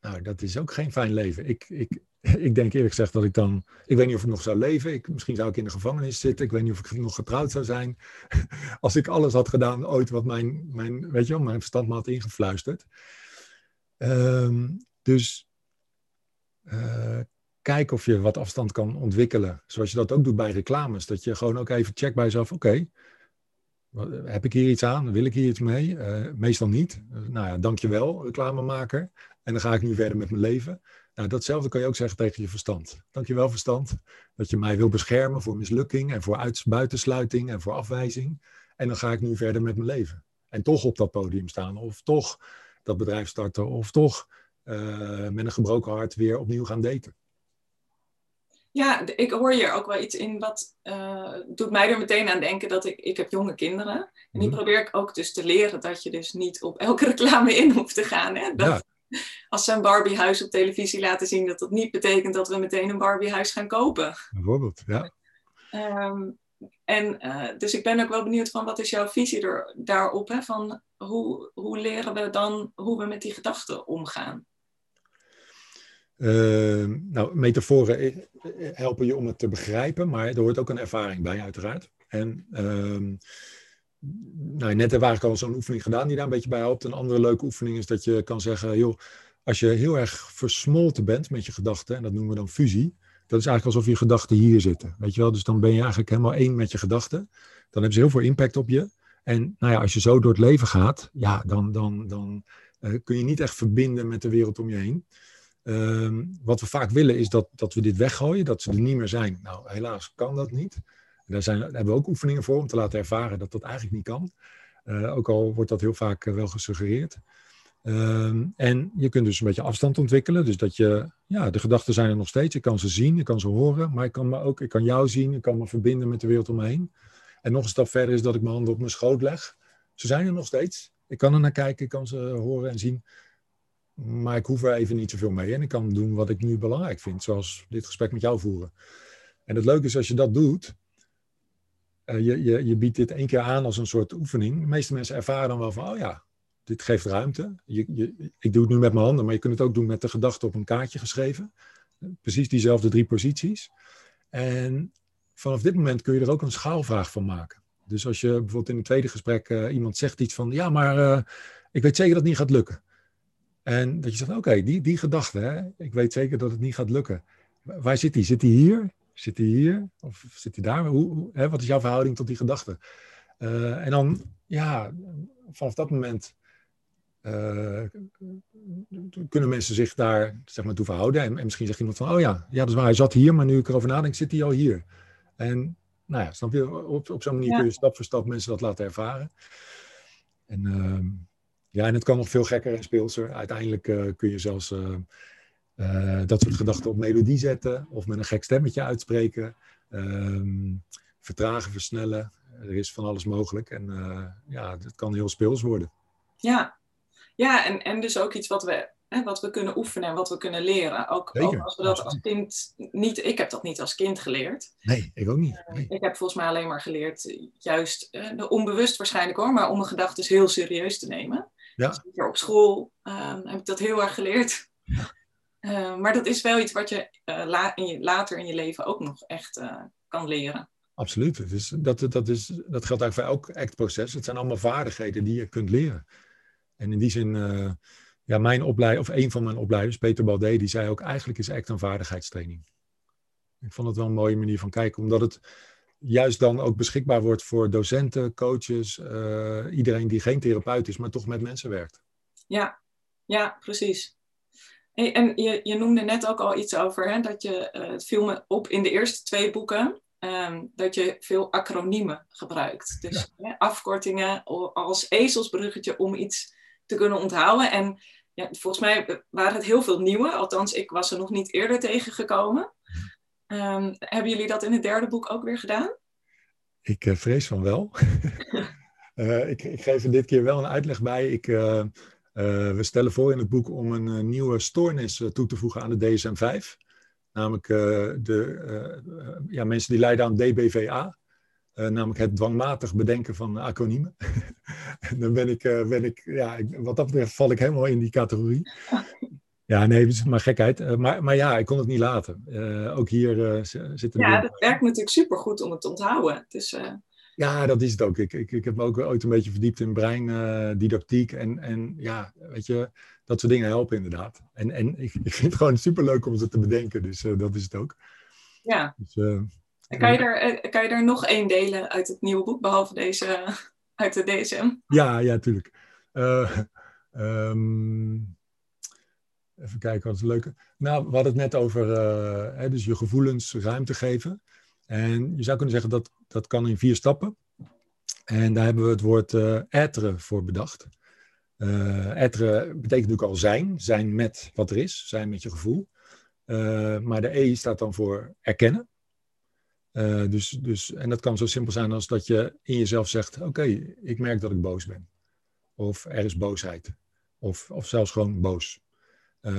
Speaker 2: Nou, dat is ook geen fijn leven. Ik, ik, ik denk eerlijk gezegd dat ik dan. Ik weet niet of ik nog zou leven. Ik, misschien zou ik in de gevangenis zitten. Ik weet niet of ik nog getrouwd zou zijn. Als ik alles had gedaan ooit wat mijn, mijn, weet je wel, mijn verstand me had ingefluisterd. Um, dus uh, kijk of je wat afstand kan ontwikkelen. Zoals je dat ook doet bij reclames. Dat je gewoon ook even checkt bij jezelf. Oké, heb ik hier iets aan? Wil ik hier iets mee? Uh, meestal niet. Uh, nou ja, dankjewel reclamemaker. En dan ga ik nu verder met mijn leven. Nou, datzelfde kan je ook zeggen tegen je verstand. Dankjewel verstand. Dat je mij wil beschermen voor mislukking en voor buitensluiting en voor afwijzing. En dan ga ik nu verder met mijn leven. En toch op dat podium staan. Of toch dat bedrijf starten. Of toch uh, met een gebroken hart weer opnieuw gaan daten.
Speaker 1: Ja, ik hoor hier ook wel iets in wat uh, doet mij er meteen aan denken dat ik, ik heb jonge kinderen. En die mhm. probeer ik ook dus te leren dat je dus niet op elke reclame in hoeft te gaan. Hè? Dat, Als ze een Barbiehuis op televisie laten zien, dat dat niet betekent dat we meteen een Barbiehuis gaan kopen.
Speaker 2: Bijvoorbeeld, ja.
Speaker 1: Um, en uh, dus ik ben ook wel benieuwd van wat is jouw visie er, daarop? Hè? Van hoe, hoe leren we dan hoe we met die gedachten omgaan?
Speaker 2: Uh, nou, metaforen eh, helpen je om het te begrijpen, maar er hoort ook een ervaring bij, uiteraard. En uh, nou, net hebben we al zo'n oefening gedaan die daar een beetje bij helpt. Een andere leuke oefening is dat je kan zeggen, joh, als je heel erg versmolten bent met je gedachten, en dat noemen we dan fusie, dat is eigenlijk alsof je gedachten hier zitten. Weet je wel, dus dan ben je eigenlijk helemaal één met je gedachten. Dan hebben ze heel veel impact op je. En nou ja, als je zo door het leven gaat, ja, dan, dan, dan uh, kun je niet echt verbinden met de wereld om je heen. Um, wat we vaak willen is dat, dat we dit weggooien, dat ze er niet meer zijn. Nou, helaas kan dat niet. Daar, zijn, hebben we ook oefeningen voor om te laten ervaren dat dat eigenlijk niet kan. Uh, ook al wordt dat heel vaak uh, wel gesuggereerd. Um, en je kunt dus een beetje afstand ontwikkelen. Dus dat je, ja, de gedachten zijn er nog steeds. Ik kan ze zien, ik kan ze horen, maar ik kan me ook, ik kan jou zien, ik kan me verbinden met de wereld om me heen. En nog een stap verder is dat ik mijn handen op mijn schoot leg. Ze zijn er nog steeds. Ik kan er naar kijken, ik kan ze horen en zien. Maar ik hoef er even niet zoveel mee. En ik kan doen wat ik nu belangrijk vind, zoals dit gesprek met jou voeren. En het leuke is als je dat doet, uh, je, je, je biedt dit één keer aan als een soort oefening. De meeste mensen ervaren dan wel van, oh ja, dit geeft ruimte. Je, je, ik doe het nu met mijn handen, maar je kunt het ook doen met de gedachte op een kaartje geschreven. Precies diezelfde drie posities. En vanaf dit moment kun je er ook een schaalvraag van maken. Dus als je bijvoorbeeld in het tweede gesprek uh, iemand zegt iets van, ja, maar uh, ik weet zeker dat het niet gaat lukken. En dat je zegt, oké, okay, die, die gedachte, hè, ik weet zeker dat het niet gaat lukken. Waar zit die? Zit die hier? Zit hij hier? Of zit hij daar? Hoe, hoe, hè, wat is jouw verhouding tot die gedachte? en dan, ja, vanaf dat moment uh, kunnen mensen zich daar zeg maar, toe verhouden. En, en, misschien zegt iemand van, oh ja, ja, dat is waar, hij zat hier, maar nu ik erover nadenk, zit hij al hier. En nou ja, snap je, op, op zo'n manier kun je stap voor stap mensen dat laten ervaren. En uh, ja, en het kan nog veel gekker en speelser. Uiteindelijk uh, kun je zelfs uh, dat soort gedachten op melodie zetten of met een gek stemmetje uitspreken. Ehm, vertragen, versnellen. Er is van alles mogelijk. En ja, het kan heel speels worden.
Speaker 1: Ja, ja, en, en dus ook iets wat we, hè, wat we kunnen oefenen en wat we kunnen leren. Ook, ook als we dat als kind niet. Ik heb dat niet als kind geleerd.
Speaker 2: Nee, ik ook niet.
Speaker 1: Nee. ik heb volgens mij alleen maar geleerd, juist uh, onbewust waarschijnlijk hoor, maar om mijn gedachten heel serieus te nemen. Ja. Dus op school uh, heb ik dat heel erg geleerd. Ja. Uh, maar dat is wel iets wat je, la in je later in je leven ook nog echt kan leren.
Speaker 2: Absoluut. Het is, dat, dat, is, dat geldt eigenlijk voor elk actproces. Het zijn allemaal vaardigheden die je kunt leren. En in die zin, uh, ja, mijn opleider, of een van mijn opleiders, Peter Baldé, die zei ook eigenlijk is ACT een vaardigheidstraining. Ik vond het wel een mooie manier van kijken, omdat het juist dan ook beschikbaar wordt voor docenten, coaches, uh, iedereen die geen therapeut is, maar toch met mensen werkt.
Speaker 1: Ja, ja, precies. En je, je noemde net ook al iets over hè, dat je, uh, het viel me op in de eerste twee boeken, um, dat je veel acroniemen gebruikt. Dus ja. hè, afkortingen als ezelsbruggetje om iets te kunnen onthouden. En ja, volgens mij waren het heel veel nieuwe, althans ik was er nog niet eerder tegengekomen. Um, hebben jullie dat in het derde boek ook weer gedaan?
Speaker 2: Ik uh, vrees van wel. uh, ik, ik, geef er dit keer wel een uitleg bij. Ik, uh, we stellen voor in het boek om een nieuwe stoornis toe te voegen aan de DSM-5. Namelijk de ja, mensen die lijden aan DBVA. Namelijk het dwangmatig bedenken van acroniemen. dan ben ik, ben ik ja, wat dat betreft val ik helemaal in die categorie. Ja, nee, het is maar gekheid. Uh, maar, maar ja, ik kon het niet laten. ook hier zitten...
Speaker 1: Ja, dat werkt natuurlijk supergoed om het te onthouden. Dus,
Speaker 2: ja, dat is het ook. Ik, ik, ik heb me ook ooit een beetje verdiept in breindidactiek. en, en ja, weet je, dat soort dingen helpen inderdaad. En, en ik, ik vind het gewoon superleuk om ze te bedenken. Dus dat is het ook.
Speaker 1: Ja. Dus, kan je, er, eh, kan je er nog één delen uit het nieuwe boek, behalve deze uit de DSM?
Speaker 2: Ja, ja, tuurlijk. Uh, even kijken, wat is leuke. Nou, we hadden het net over uh, hè, dus je gevoelens ruimte geven. En je zou kunnen zeggen dat dat kan in vier stappen. En daar hebben we het woord uh, voor bedacht. Uh, betekent natuurlijk al zijn, zijn met wat er is, zijn met je gevoel. maar de E staat dan voor erkennen. Dus, dus, en dat kan zo simpel zijn als dat je in jezelf zegt: Oké, ik merk dat ik boos ben. Of er is boosheid. Of, of zelfs gewoon boos. Uh,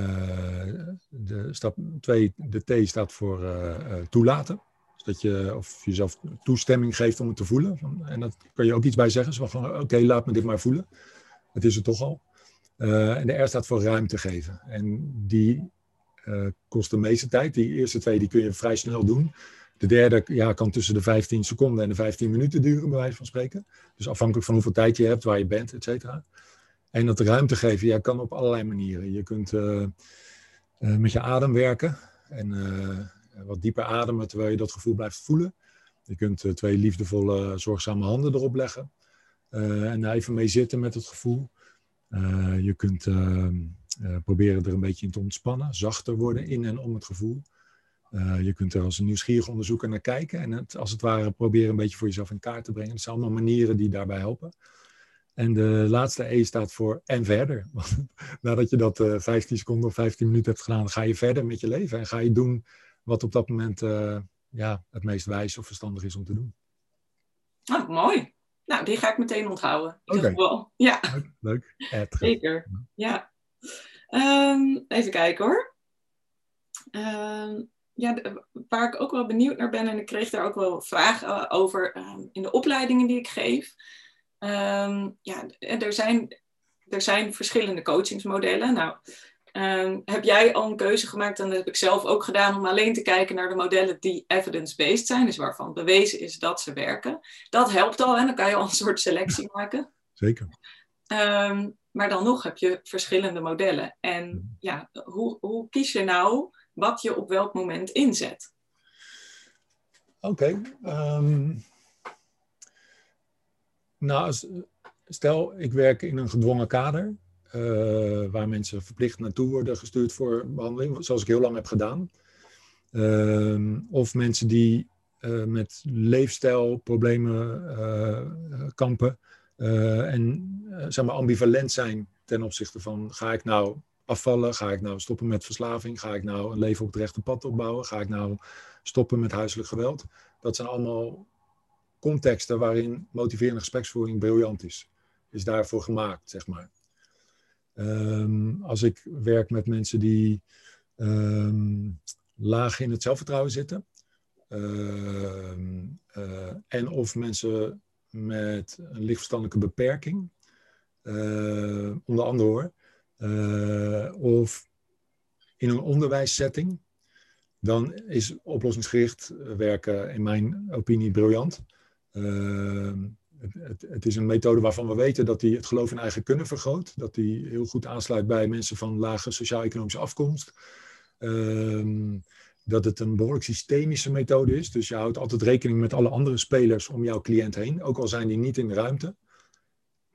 Speaker 2: de stap 2, de T staat voor uh, toelaten. Dus dat je of jezelf toestemming geeft om het te voelen. En dat kan je ook iets bij zeggen. Zo van: Oké, laat me dit maar voelen. Het is het toch al. en de R staat voor ruimte geven. En die kost de meeste tijd. Die eerste twee die kun je vrij snel doen. De derde ja, kan tussen de 15 seconden en de 15 minuten duren, bij wijze van spreken. Dus afhankelijk van hoeveel tijd je hebt, waar je bent, et cetera. En dat ruimte geven, ja, kan op allerlei manieren. Je kunt uh, uh, met je adem werken en uh, wat dieper ademen terwijl je dat gevoel blijft voelen. Je kunt twee liefdevolle, zorgzame handen erop leggen en daar even mee zitten met het gevoel. je kunt proberen er een beetje in te ontspannen, zachter worden in en om het gevoel. Je kunt er als een nieuwsgierig onderzoeker naar kijken en het als het ware proberen een beetje voor jezelf in kaart te brengen. Dat zijn allemaal manieren die daarbij helpen. En de laatste E staat voor en verder. Want nadat je dat uh, eh, 15 seconden of 15 minuten hebt gedaan, ga je verder met je leven en ga je doen wat op dat moment uh, ja, het meest wijs of verstandig is om te doen.
Speaker 1: Oh, mooi. Nou, die ga ik meteen onthouden.
Speaker 2: Oké.
Speaker 1: Okay. Ja.
Speaker 2: Leuk.
Speaker 1: leuk. Zeker. Ja. Um, even kijken hoor. Um, ja, waar ik ook wel benieuwd naar ben, en ik kreeg daar ook wel vragen over um, in de opleidingen die ik geef. Um, ja, er zijn, er zijn verschillende coachingsmodellen. Nou, um, heb jij al een keuze gemaakt, en dat heb ik zelf ook gedaan, om alleen te kijken naar de modellen die evidence-based zijn, dus waarvan bewezen is dat ze werken. Dat helpt al, en dan kan je al een soort selectie maken.
Speaker 2: Zeker.
Speaker 1: maar dan nog heb je verschillende modellen. En ja, hoe, hoe kies je nou wat je op welk moment inzet?
Speaker 2: Oké. Ehm, nou, stel, ik werk in een gedwongen kader. Uh, waar mensen verplicht naartoe worden gestuurd voor behandeling, zoals ik heel lang heb gedaan. Uh, of mensen die uh, met leefstijlproblemen eh, kampen en zeg maar ambivalent zijn ten opzichte van ga ik nou afvallen, ga ik nou stoppen met verslaving, ga ik nou een leven op het rechte pad opbouwen, ga ik nou stoppen met huiselijk geweld. Dat zijn allemaal contexten waarin motiverende gespreksvoering briljant is. Is daarvoor gemaakt, zeg maar. Um, als ik werk met mensen die um, laag in het zelfvertrouwen zitten, uh, uh, en of mensen met een lichtverstandelijke beperking, uh, onder andere hoor, of in een onderwijssetting, dan is oplossingsgericht werken in mijn opinie briljant. Ehm, het, het, is een methode waarvan we weten dat die het geloof in eigen kunnen vergroot. Dat die heel goed aansluit bij mensen van lage sociaal-economische afkomst. Ehm, dat het een behoorlijk systemische methode is. Dus je houdt altijd rekening met alle andere spelers om jouw cliënt heen. Ook al zijn die niet in de ruimte.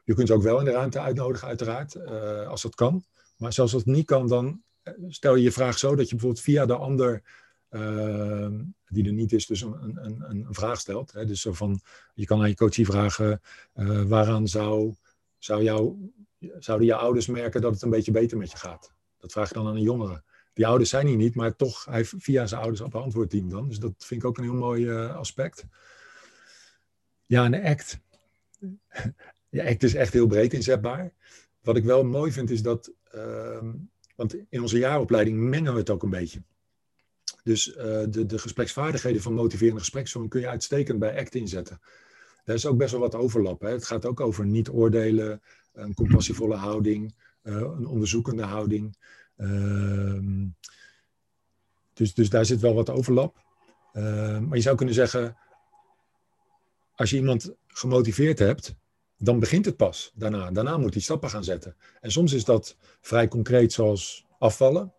Speaker 2: Je kunt ze ook wel in de ruimte uitnodigen, uiteraard, uh, als dat kan. Maar zelfs als het niet kan, dan eh, stel je je vraag zo dat je bijvoorbeeld via de ander Ehm, die er niet is, dus een, een, een, vraag stelt. Hè? Dus zo van, je kan aan je coachie vragen, uh, waaraan zou, zou jou, zouden je ouders merken dat het een beetje beter met je gaat? Dat vraag je dan aan een jongere. Die ouders zijn hier niet, maar toch, hij via zijn ouders beantwoordt hij dan. Dus dat vind ik ook een heel mooi uh, aspect. Ja, en ACT. ja, ACT is echt heel breed inzetbaar. Wat ik wel mooi vind is dat, uh, want in onze jaaropleiding mengen we het ook een beetje. Dus uh, de, de gespreksvaardigheden van motiverende gespreksvorm kun je uitstekend bij ACT inzetten. Daar is ook best wel wat overlap. Hè? Het gaat ook over niet oordelen, een compassievolle houding, uh, een onderzoekende houding. Uh, dus, dus daar zit wel wat overlap. Ehm, maar je zou kunnen zeggen, als je iemand gemotiveerd hebt, dan begint het pas daarna. Daarna moet hij stappen gaan zetten. En soms is dat vrij concreet, zoals afvallen.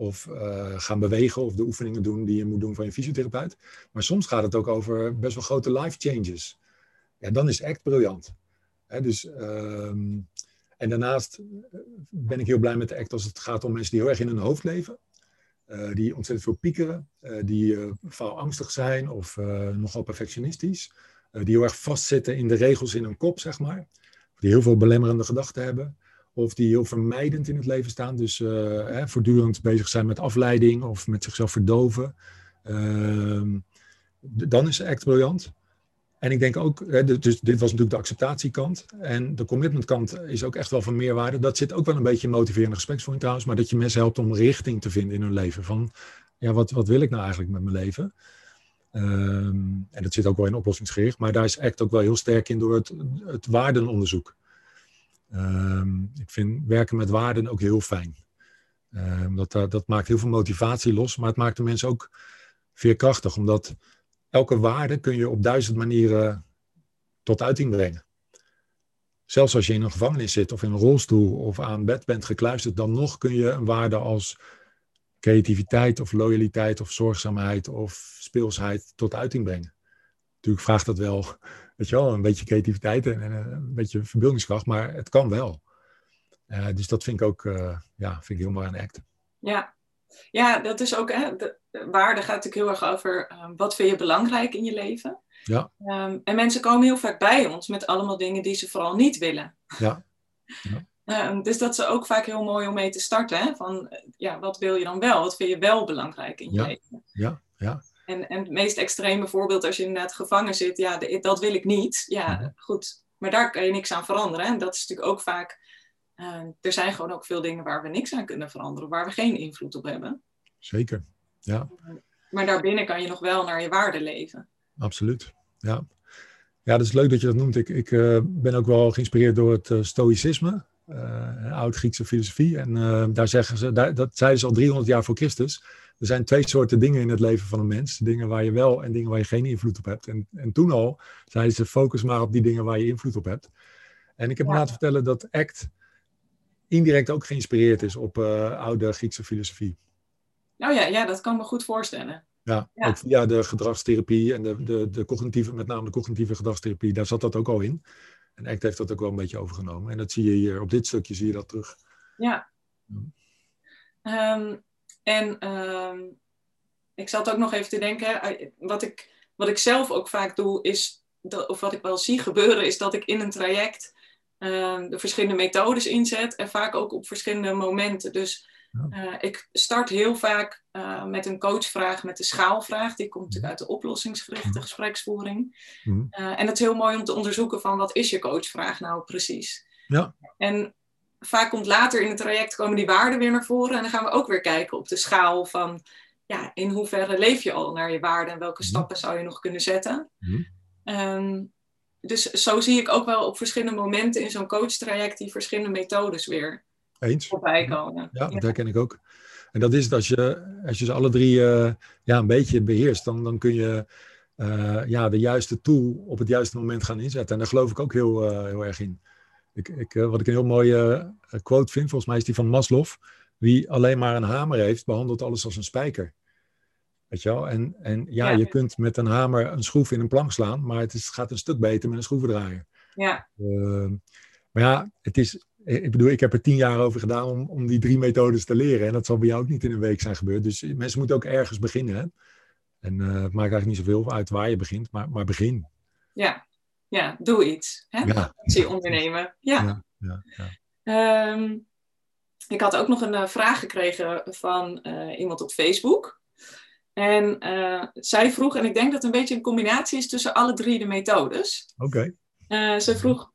Speaker 2: Of uh, gaan bewegen of de oefeningen doen die je moet doen van je fysiotherapeut. Maar soms gaat het ook over best wel grote life changes. Ja, dan is ACT briljant. Hè, dus, um, en daarnaast eh, ben ik heel blij met de ACT als het gaat om mensen die heel erg in hun hoofd leven. Uh, die ontzettend veel piekeren, die uh, faalangstig zijn of nogal perfectionistisch. die heel erg vastzitten in de regels in hun kop, zeg maar. Die heel veel belemmerende gedachten hebben of die heel vermijdend in het leven staan. Dus hè, voortdurend bezig zijn met afleiding of met zichzelf verdoven. Uh, dan is ACT briljant. En ik denk ook, hè, dus dit was natuurlijk de acceptatiekant. En de commitmentkant is ook echt wel van meerwaarde. Dat zit ook wel een beetje in motiverende gespreksvoering trouwens. Maar dat je mensen helpt om richting te vinden in hun leven. Van, ja, wat, wat wil ik nou eigenlijk met mijn leven? Um, en dat zit ook wel in oplossingsgericht. Maar daar is ACT ook wel heel sterk in door het, het waardenonderzoek. Um, ik vind werken met waarden ook heel fijn. Um, dat, dat maakt heel veel motivatie los, maar het maakt de mensen ook veerkrachtig, omdat elke waarde kun je op duizend manieren tot uiting brengen. Zelfs als je in een gevangenis zit of in een rolstoel of aan bed bent gekluisterd, dan nog kun je een waarde als creativiteit of loyaliteit of zorgzaamheid of speelsheid tot uiting brengen. Natuurlijk vraagt dat wel weet je wel, een beetje creativiteit en, en een beetje verbeeldingskracht, maar het kan wel. Uh, dus dat vind ik ook uh, ja, vind ik heel mooi aan act.
Speaker 1: Ja. ja, dat is ook, hè, de waarde gaat natuurlijk heel erg over uh, wat vind je belangrijk in je leven.
Speaker 2: Ja.
Speaker 1: Um, en mensen komen heel vaak bij ons met allemaal dingen die ze vooral niet willen.
Speaker 2: Ja. ja.
Speaker 1: Um, dus dat is ook vaak heel mooi om mee te starten. Hè? Van, ja, wat wil je dan wel? Wat vind je wel belangrijk in je
Speaker 2: ja.
Speaker 1: leven?
Speaker 2: Ja, ja.
Speaker 1: En, en het meest extreme voorbeeld, als je inderdaad gevangen zit, ja, de, dat wil ik niet. Ja,
Speaker 2: Mhm.
Speaker 1: goed. Maar daar kan je niks aan veranderen. En dat is natuurlijk ook vaak. Uh, er zijn gewoon ook veel dingen waar we niks aan kunnen veranderen, waar we geen invloed op hebben.
Speaker 2: Zeker, ja.
Speaker 1: Maar daarbinnen kan je nog wel naar je waarde leven.
Speaker 2: Absoluut, ja. Ja, dat is leuk dat je dat noemt. Ik, ik uh, ben ook wel geïnspireerd door het uh, stoïcisme, oud-Griekse filosofie. En daar zeggen ze, daar, dat zeiden ze al 300 jaar voor Christus. Er zijn twee soorten dingen in het leven van een mens. Dingen waar je wel en dingen waar je geen invloed op hebt. En, en toen al zeiden ze, focus maar op die dingen waar je invloed op hebt. En ik heb ja. me laten vertellen dat ACT indirect ook geïnspireerd is op uh, oude Griekse filosofie.
Speaker 1: Nou ja, ja, dat kan me goed voorstellen.
Speaker 2: Ja, ook via de gedragstherapie en de, de, de cognitieve, met name de cognitieve gedragstherapie, daar zat dat ook al in. En ACT heeft dat ook wel een beetje overgenomen. En dat zie je hier, op dit stukje zie je dat terug.
Speaker 1: Ja. Ehm, en ehm, ik zat ook nog even te denken, eh, wat ik, wat ik zelf ook vaak doe, is, dat, of wat ik wel zie gebeuren, is dat ik in een traject ehm, de verschillende methodes inzet en vaak ook op verschillende momenten. Dus uh, ik start heel vaak uh, met een coachvraag, met de schaalvraag. Die komt natuurlijk uit de oplossingsgerichte gespreksvoering. Uh, en het is heel mooi om te onderzoeken van wat is je coachvraag nou precies.
Speaker 2: Ja.
Speaker 1: En vaak komt later in het traject komen die waarden weer naar voren. En dan gaan we ook weer kijken op de schaal van ja, in hoeverre leef je al naar je waarden en welke stappen zou je nog kunnen zetten. Um, dus zo zie ik ook wel op verschillende momenten in zo'n coachtraject die verschillende methodes weer
Speaker 2: eens.
Speaker 1: voorbij komen.
Speaker 2: Ja, dat herken ik ook. En dat is het, als je, als je ze alle drie uh, ja, een beetje beheerst, dan, dan kun je uh, ja, de juiste tool op het juiste moment gaan inzetten. En daar geloof ik ook heel, uh, heel erg in. Ik, ik, wat ik een heel mooie quote vind, volgens mij is die van Maslow. Wie alleen maar een hamer heeft, behandelt alles als een spijker. Weet je wel? En, en ja, ja, je kunt met een hamer een schroef in een plank slaan, maar het is, gaat een stuk beter met een schroevendraaier.
Speaker 1: Ja.
Speaker 2: maar ja, het is, ik bedoel, ik heb er tien jaar over gedaan om, om die drie methodes te leren. En dat zal bij jou ook niet in een week zijn gebeurd. Dus mensen moeten ook ergens beginnen. Hè? En uh, het maakt eigenlijk niet zoveel uit waar je begint, maar, maar begin.
Speaker 1: Ja, ja doe iets. Hè?
Speaker 2: Ja.
Speaker 1: Actie ondernemen. Ja.
Speaker 2: ja, ja
Speaker 1: um, ik had ook nog een uh, vraag gekregen van uh, iemand op Facebook. En zij vroeg, en ik denk dat het een beetje een combinatie is tussen alle drie de methodes.
Speaker 2: Oké.
Speaker 1: Okay. ze vroeg,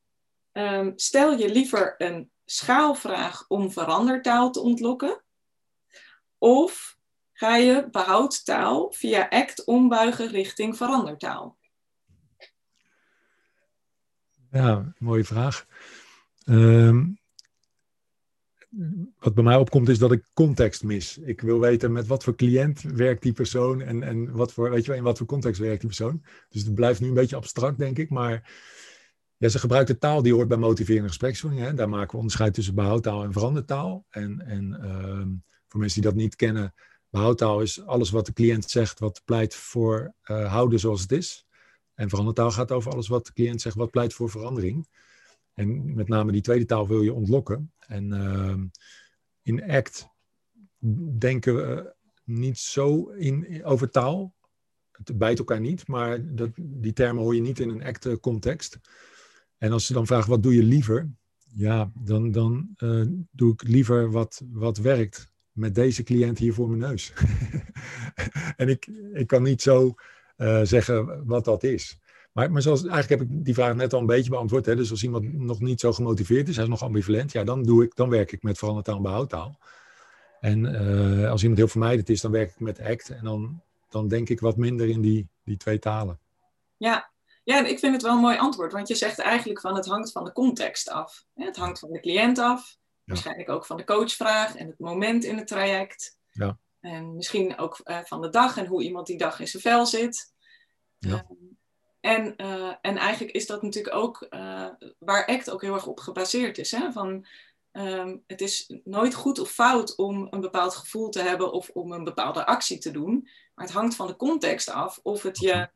Speaker 1: Um, stel je liever een schaalvraag om verandertaal te ontlokken? Of ga je behoudtaal via ACT ombuigen richting verandertaal?
Speaker 2: Ja, mooie vraag. Um, wat bij mij opkomt is dat ik context mis. Ik wil weten met wat voor cliënt werkt die persoon en, en wat voor, weet je wel, in wat voor context werkt die persoon. Dus het blijft nu een beetje abstract, denk ik. Maar ja, ze gebruikt de taal die hoort bij motiverende gespreksvoering. Daar maken we onderscheid tussen behoudtaal en verandertaal. En, en uh, voor mensen die dat niet kennen, behoudtaal is alles wat de cliënt zegt wat pleit voor uh, houden zoals het is. En verandertaal gaat over alles wat de cliënt zegt wat pleit voor verandering. En met name die tweede taal wil je ontlokken. En uh, in ACT denken we niet zo in, over taal. Het bijt elkaar niet, maar dat, die termen hoor je niet in een ACT-context. En als ze dan vragen, wat doe je liever? Ja, dan, dan uh, doe ik liever wat, wat werkt met deze cliënt hier voor mijn neus. en ik, ik kan niet zo uh, zeggen wat dat is. Maar, maar zoals, eigenlijk heb ik die vraag net al een beetje beantwoord. Hè? Dus als iemand nog niet zo gemotiveerd is, hij is nog ambivalent, ja, dan, doe ik, dan werk ik met verandertaal en behoudtaal. En uh, als iemand heel vermijdend is, dan werk ik met ACT. En dan, dan denk ik wat minder in die, die twee talen.
Speaker 1: Ja, ja, ik vind het wel een mooi antwoord, want je zegt eigenlijk van het hangt van de context af. Het hangt van de cliënt af, ja. waarschijnlijk ook van de coachvraag en het moment in het traject.
Speaker 2: Ja.
Speaker 1: En misschien ook uh, van de dag en hoe iemand die dag in zijn vel zit.
Speaker 2: Ja.
Speaker 1: Uh, en, uh, en eigenlijk is dat natuurlijk ook uh, waar ACT ook heel erg op gebaseerd is. Hè? Van, um, het is nooit goed of fout om een bepaald gevoel te hebben of om een bepaalde actie te doen. Maar het hangt van de context af of het je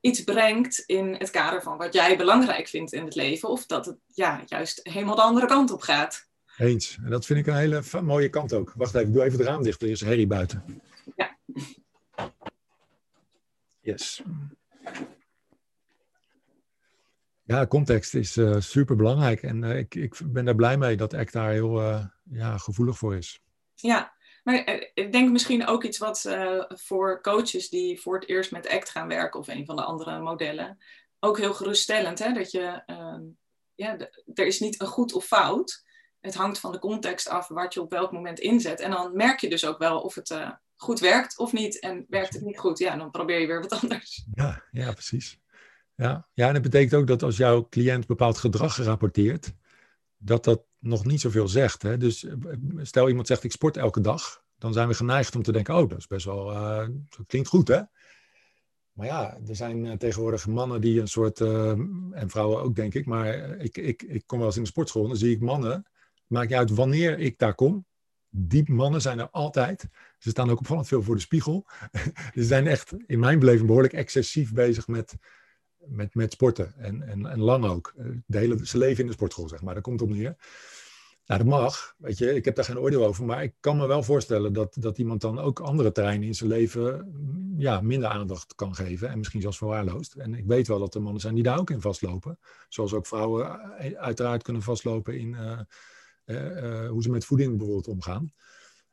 Speaker 1: iets brengt in het kader van wat jij belangrijk vindt in het leven. Of dat het ja, juist helemaal de andere kant op gaat.
Speaker 2: Eens. En dat vind ik een hele mooie kant ook. Wacht even, ik doe even het raam dicht. Er is herrie buiten.
Speaker 1: Ja.
Speaker 2: Yes. Ja, context is uh, super belangrijk. En uh, ik, ik ben daar blij mee dat ACT daar heel uh, ja, gevoelig voor is.
Speaker 1: Ja, maar ik denk misschien ook iets wat voor coaches die voor het eerst met ACT gaan werken of een van de andere modellen, ook heel geruststellend. Hè? Dat je, uh, ja, er is niet een goed of fout. Het hangt van de context af wat je op welk moment inzet. En dan merk je dus ook wel of het goed werkt of niet. En werkt het niet goed, ja, dan probeer je weer wat anders.
Speaker 2: Ja, ja precies. Ja. ja, en dat betekent ook dat als jouw cliënt bepaald gedrag rapporteert, dat dat nog niet zoveel zegt. Hè? Dus stel iemand zegt ik sport elke dag, dan zijn we geneigd om te denken, oh dat is best wel, uh, dat klinkt goed hè. Maar ja, er zijn tegenwoordig mannen die een soort, en vrouwen ook denk ik, maar ik, ik, ik kom wel eens in de sportschool en dan zie ik mannen, maakt niet uit wanneer ik daar kom, diep mannen zijn er altijd. Ze staan ook opvallend veel voor de spiegel. Ze zijn echt, in mijn beleving, behoorlijk excessief bezig met, met, met sporten. En, en, en lang ook. De hele, ze leven in de sportschool, zeg maar. Daar komt het op neer. Nou, dat mag, weet je, ik heb daar geen oordeel over, maar ik kan me wel voorstellen dat, dat iemand dan ook andere terreinen in zijn leven ja, minder aandacht kan geven en misschien zelfs verwaarloost. En ik weet wel dat er mannen zijn die daar ook in vastlopen, zoals ook vrouwen eh, uiteraard kunnen vastlopen in uh, hoe ze met voeding bijvoorbeeld omgaan.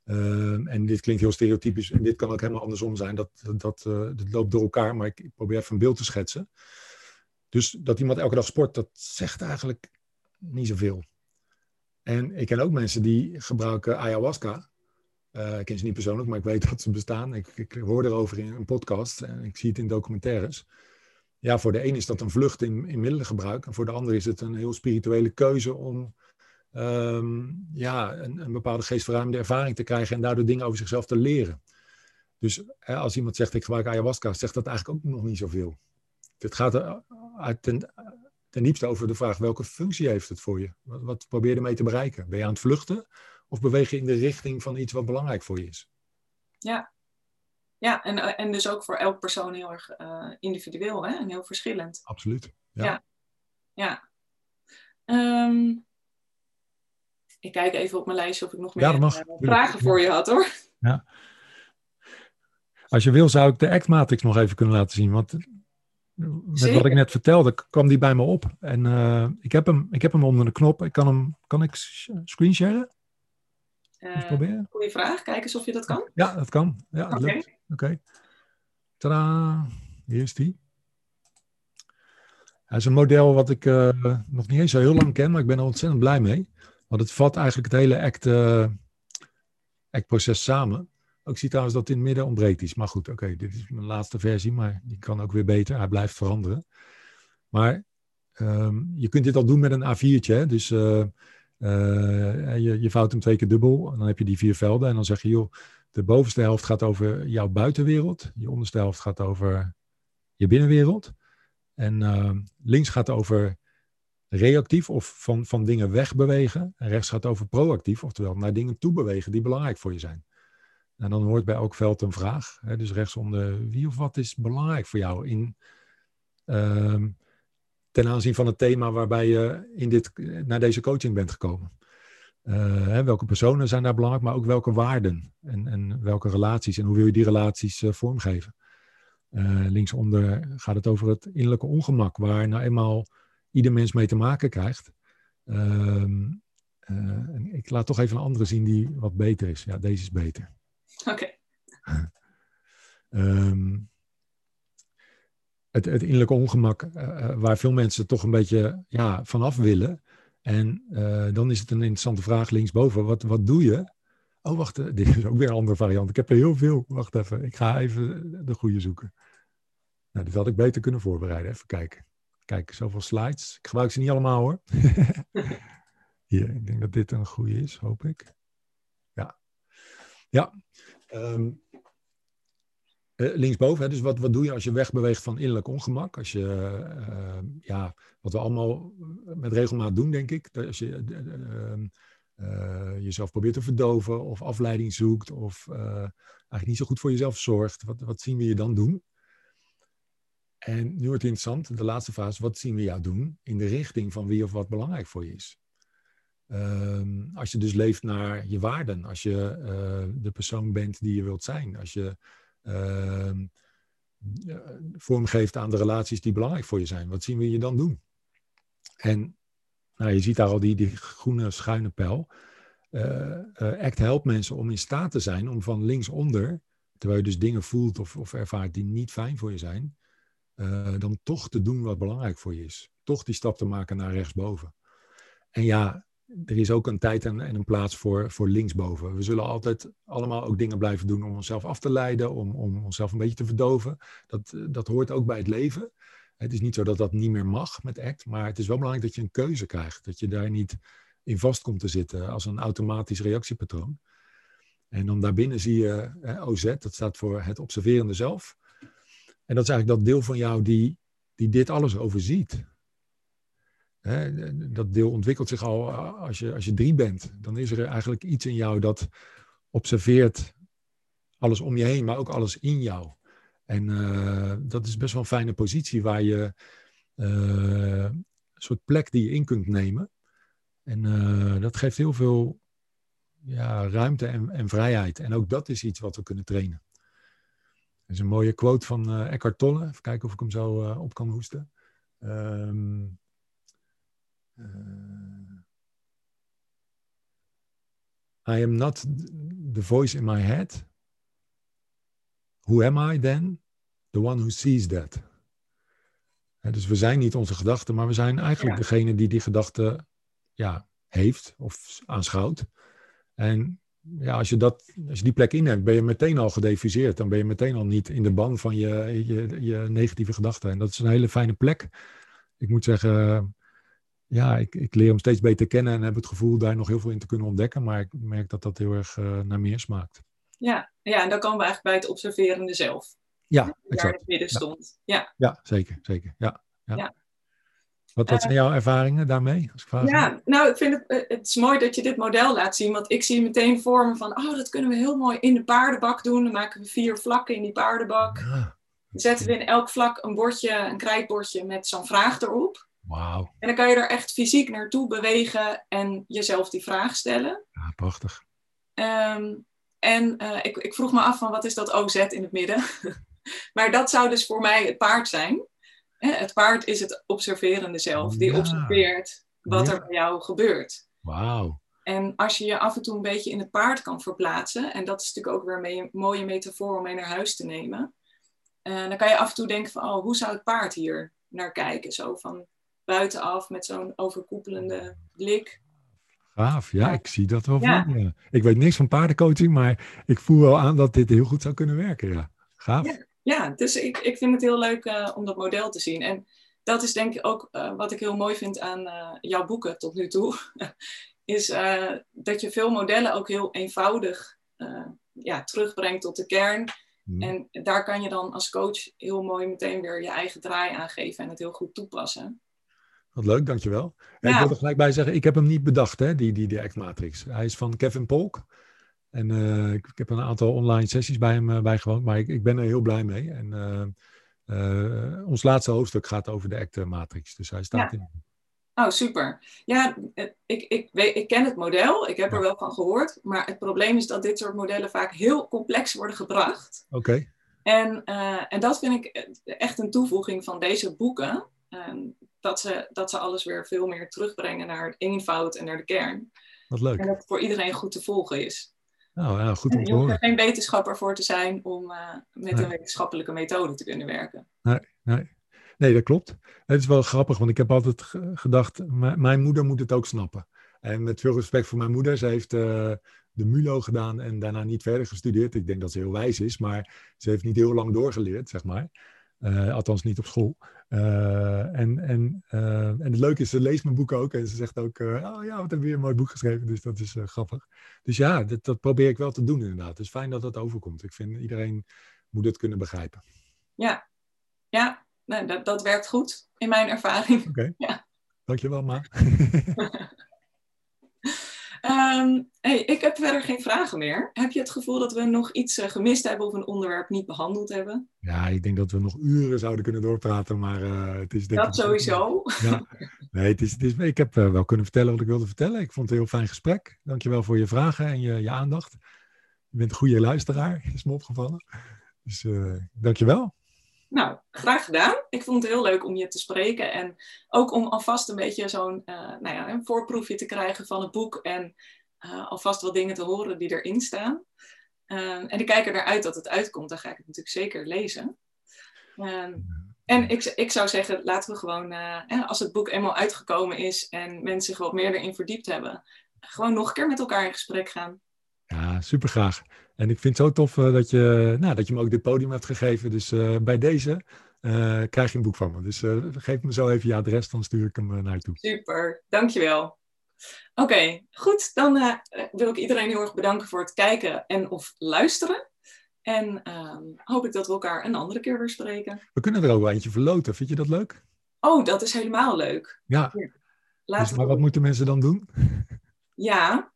Speaker 2: Ehm, en dit klinkt heel stereotypisch en dit kan ook helemaal andersom zijn, dat, dat, dat loopt door elkaar, maar ik probeer even een beeld te schetsen. Dus dat iemand elke dag sport, dat zegt eigenlijk niet zoveel. En ik ken ook mensen die gebruiken ayahuasca. Uh, ik ken ze niet persoonlijk, maar ik weet dat ze bestaan. Ik, ik hoor erover in een podcast en ik zie het in documentaires. Ja, voor de een is dat een vlucht in, in middelengebruik. En voor de ander is het een heel spirituele keuze om um, ja, een, een, bepaalde geestverruimende ervaring te krijgen en daardoor dingen over zichzelf te leren. Dus hè, als iemand zegt ik gebruik ayahuasca, zegt dat eigenlijk ook nog niet zoveel. Het gaat er uit ten, ten diepste over de vraag welke functie heeft het voor je? Wat, wat probeer je ermee te bereiken? Ben je aan het vluchten of beweeg je in de richting van iets wat belangrijk voor je is?
Speaker 1: Ja, ja en, eh, en dus ook voor elk persoon heel erg uh, individueel hè? en heel verschillend.
Speaker 2: Absoluut.
Speaker 1: Ja. ja. ja. Um, ik kijk even op mijn lijstje of ik nog meer mag, uh, vragen voor je had hoor.
Speaker 2: Ja. Als je wil zou ik de Act Matrix nog even kunnen laten zien. Want met wat ik net vertelde, kwam die bij me op. En uh, ik, heb hem, ik heb hem onder de knop. Ik kan hem, kan ik screensharen?
Speaker 1: Uh, proberen? Goeie vraag. Kijk eens of je dat kan.
Speaker 2: Ja, dat kan. Ja, Oké. Okay. Okay. Tadaa. Hier is die. Hij is een model wat ik uh, nog niet eens zo heel lang ken, maar ik ben er ontzettend blij mee. Want het vat eigenlijk het hele act, uh, act-proces samen. Ik zie trouwens dat in het midden ontbreekt iets. Maar goed, oké, dit is mijn laatste versie, maar die kan ook weer beter. Hij blijft veranderen. Maar um, je kunt dit al doen met een A4'tje. Hè? Dus uh, uh, je, je vouwt hem twee keer dubbel. En dan heb je die vier velden. En dan zeg je, joh, de bovenste helft gaat over jouw buitenwereld. Je onderste helft gaat over je binnenwereld. En uh, links gaat over reactief of van, van dingen wegbewegen. En rechts gaat over proactief, oftewel naar dingen toe bewegen die belangrijk voor je zijn. En dan hoort bij elk veld een vraag. Hè, dus rechtsonder wie of wat is belangrijk voor jou in, uh, ten aanzien van het thema waarbij je in dit, naar deze coaching bent gekomen. Uh, hè, welke personen zijn daar belangrijk, maar ook welke waarden en, en welke relaties en hoe wil je die relaties uh, vormgeven. Uh, linksonder gaat het over het innerlijke ongemak, waar nou eenmaal ieder mens mee te maken krijgt. Ehm, ik laat toch even een andere zien die wat beter is. Ja, deze is beter.
Speaker 1: Oké.
Speaker 2: Ehm, het, het innerlijke ongemak, uh, waar veel mensen toch een beetje ja, vanaf willen. En uh, dan is het een interessante vraag linksboven. Wat, wat doe je? Oh, wacht, dit is ook weer een andere variant. Ik heb er heel veel. Wacht even, ik ga even de goede zoeken. Nou, dit had ik beter kunnen voorbereiden. Even kijken. Kijk, zoveel slides. Ik gebruik ze niet allemaal hoor. Hier, ik denk dat dit een goede is, hoop ik. Ja. Ja, Um, linksboven, hè, dus wat, wat doe je als je wegbeweegt van innerlijk ongemak? Als je, uh, ja, wat we allemaal met regelmaat doen, denk ik. Als je uh, jezelf probeert te verdoven of afleiding zoekt of eigenlijk niet zo goed voor jezelf zorgt. Wat, wat zien we je dan doen? En nu wordt het interessant, de laatste fase, wat zien we jou doen in de richting van wie of wat belangrijk voor je is? Ehm, als je dus leeft naar je waarden, als je eh, de persoon bent die je wilt zijn, als je uh, vormgeeft aan de relaties die belangrijk voor je zijn, wat zien we je dan doen? En nou, je ziet daar al die, die groene schuine pijl. Uh, ACT helpt mensen om in staat te zijn om van linksonder, terwijl je dus dingen voelt of, of ervaart die niet fijn voor je zijn, dan toch te doen wat belangrijk voor je is. Toch die stap te maken naar rechtsboven. En ja, er is ook een tijd en, en, een plaats voor, voor linksboven. We zullen altijd allemaal ook dingen blijven doen om onszelf af te leiden, om, om onszelf een beetje te verdoven. Dat, dat hoort ook bij het leven. Het is niet zo dat dat niet meer mag met ACT, maar het is wel belangrijk dat je een keuze krijgt. Dat je daar niet in vast komt te zitten als een automatisch reactiepatroon. En dan daarbinnen zie je OZ, dat staat voor het observerende zelf. En dat is eigenlijk dat deel van jou die, die dit alles overziet. Dat deel ontwikkelt zich al eh, als je, als je drie bent. Dan is er eigenlijk iets in jou dat observeert alles om je heen, maar ook alles in jou. En uh, dat is best wel een fijne positie waar je uh, een soort plek die je in kunt nemen. En dat geeft heel veel ja, ruimte en, en, vrijheid. En ook dat is iets wat we kunnen trainen. Is een mooie quote van Eckhart Tolle. Even kijken of ik hem zo op kan hoesten. Um, I am not the voice in my head. Who am I then? The one who sees that. dus we zijn niet onze gedachten, maar we zijn eigenlijk ja. degene die die gedachte ja, heeft of aanschouwt. En ja, als je, dat, als je die plek inneemt, ben je meteen al gediffuseerd. Dan ben je meteen al niet in de ban van je, je, je negatieve gedachten. En dat is een hele fijne plek. Ik moet zeggen, ja, ik, ik leer hem steeds beter kennen en heb het gevoel daar nog heel veel in te kunnen ontdekken. Maar ik merk dat dat heel erg uh, naar meer smaakt.
Speaker 1: Ja, ja, en dan komen we eigenlijk bij het observerende zelf.
Speaker 2: Ja, exact.
Speaker 1: Het midden stond. Ja,
Speaker 2: ja zeker, zeker. Ja, ja.
Speaker 1: Ja.
Speaker 2: Wat, wat zijn jouw ervaringen daarmee? Als ik vraag
Speaker 1: ja, nou, ik vind het, eh, het is mooi dat je dit model laat zien. Want ik zie meteen vormen van, oh, dat kunnen we heel mooi in de paardenbak doen. Dan maken we vier vlakken in die paardenbak.
Speaker 2: Ja.
Speaker 1: Dan zetten we in elk vlak een bordje, een krijtbordje met zo'n vraag erop.
Speaker 2: Wauw,
Speaker 1: En dan kan je er echt fysiek naartoe bewegen en jezelf die vraag stellen.
Speaker 2: ja, prachtig.
Speaker 1: Ehm, en eh, ik, ik vroeg me af van wat is dat OZ in het midden? maar dat zou dus voor mij het paard zijn. Het paard is het observerende zelf. Die
Speaker 2: Ja.
Speaker 1: observeert wat
Speaker 2: Ja.
Speaker 1: er bij jou gebeurt.
Speaker 2: Wauw.
Speaker 1: En als je je af en toe een beetje in het paard kan verplaatsen, en dat is natuurlijk ook weer een mooie metafoor om mee naar huis te nemen, eh, dan kan je af en toe denken van, oh, hoe zou het paard hier naar kijken? Zo van buitenaf met zo'n overkoepelende blik.
Speaker 2: Gaaf, ja,
Speaker 1: Ja.
Speaker 2: ik zie dat wel
Speaker 1: Ja.
Speaker 2: Ik weet niks van paardencoaching, maar ik voel wel aan dat dit heel goed zou kunnen werken. Ja, gaaf.
Speaker 1: Ja. Ja, dus ik, ik vind het heel leuk eh, om dat model te zien. En dat is denk ik ook eh, wat ik heel mooi vind aan eh, jouw boeken tot nu toe. is dat je veel modellen ook heel eenvoudig ja, terugbrengt tot de kern.
Speaker 2: Hm.
Speaker 1: En daar kan je dan als coach heel mooi meteen weer je eigen draai aan geven en het heel goed toepassen.
Speaker 2: Wat leuk, dankjewel. En
Speaker 1: Ja.
Speaker 2: Ik wil er gelijk bij zeggen, ik heb hem niet bedacht, hè, die, die, die Act-matrix. Hij is van Kevin Polk. En eh, ik, ik heb een aantal online sessies bij hem eh, bijgewoond, maar ik, ik ben er heel blij mee. En eh, ons laatste hoofdstuk gaat over de Act-matrix, dus hij staat
Speaker 1: Ja.
Speaker 2: in.
Speaker 1: Oh, super. Ja, ik, ik, weet, ik ken het model, ik heb er wel van gehoord. Maar het probleem is dat dit soort modellen vaak heel complex worden gebracht.
Speaker 2: Oké,
Speaker 1: En, en dat vind ik echt een toevoeging van deze boeken. Ehm, dat, ze, dat ze alles weer veel meer terugbrengen naar het eenvoud en naar de kern.
Speaker 2: wat leuk.
Speaker 1: En dat het voor iedereen goed te volgen is.
Speaker 2: Nou ja, goed om te
Speaker 1: Je hoeft er
Speaker 2: horen.
Speaker 1: geen wetenschapper voor te zijn om eh, met
Speaker 2: Nee.
Speaker 1: een wetenschappelijke methode te kunnen werken.
Speaker 2: Nee, dat klopt. Het is wel grappig, want ik heb altijd ge- gedacht, mijn moeder moet het ook snappen. En met veel respect voor mijn moeder, ze heeft eh, de MULO gedaan en daarna niet verder gestudeerd. Ik denk dat ze heel wijs is, maar ze heeft niet heel lang doorgeleerd, zeg maar. Eh, althans niet op school. Eh, en, en, eh, en het leuke is, ze leest mijn boek ook en ze zegt ook, oh ja, wat heb je weer een mooi boek geschreven. Dus dat is grappig. Dus ja, dat, dat probeer ik wel te doen inderdaad. Het is fijn dat dat overkomt. Ik vind iedereen moet het kunnen begrijpen.
Speaker 1: Ja, ja dat, dat werkt goed in mijn ervaring.
Speaker 2: Oké,
Speaker 1: Ja.
Speaker 2: dankjewel Ma.
Speaker 1: Ehm, hey, ik heb verder geen vragen meer. Heb je het gevoel dat we nog iets eh, gemist hebben of een onderwerp niet behandeld hebben?
Speaker 2: Ja, ik denk dat we nog uren zouden kunnen doorpraten, maar eh, het is denk
Speaker 1: Dat
Speaker 2: ik...
Speaker 1: sowieso.
Speaker 2: Ja. Nee, het is, het is, ik heb eh, wel kunnen vertellen wat ik wilde vertellen. Ik vond het een heel fijn gesprek. Dankjewel voor je vragen en je, je aandacht. Je bent een goede luisteraar, is me opgevallen. Dus dankjewel.
Speaker 1: Nou, graag gedaan. Ik vond het heel leuk om je te spreken en ook om alvast een beetje zo'n eh, nou ja, een voorproefje te krijgen van het boek en eh, alvast wat dingen te horen die erin staan. Eh, en ik kijk er naar uit dat het uitkomt, dan ga ik het natuurlijk zeker lezen. Ehm, en ik, ik zou zeggen, laten we gewoon, eh, als het boek eenmaal uitgekomen is en mensen zich wat meer erin verdiept hebben, gewoon nog een keer met elkaar in gesprek gaan.
Speaker 2: Ja, super graag. En ik vind het zo tof eh, dat, je, nou, dat je me ook dit podium hebt gegeven. Dus eh, bij deze eh, krijg je een boek van me. Dus geef me zo even je adres, dan stuur ik hem naar je toe.
Speaker 1: Super, dankjewel. Oké, goed. Dan wil ik iedereen heel erg bedanken voor het kijken en of luisteren. En ehm, hoop ik dat we elkaar een andere keer weer spreken.
Speaker 2: We kunnen er ook wel eentje verloten. Vind je dat leuk?
Speaker 1: Oh, dat is helemaal leuk.
Speaker 2: Ja,
Speaker 1: Ja. Laten
Speaker 2: Dus,
Speaker 1: we
Speaker 2: maar wat moeten mensen dan doen?
Speaker 1: Ja.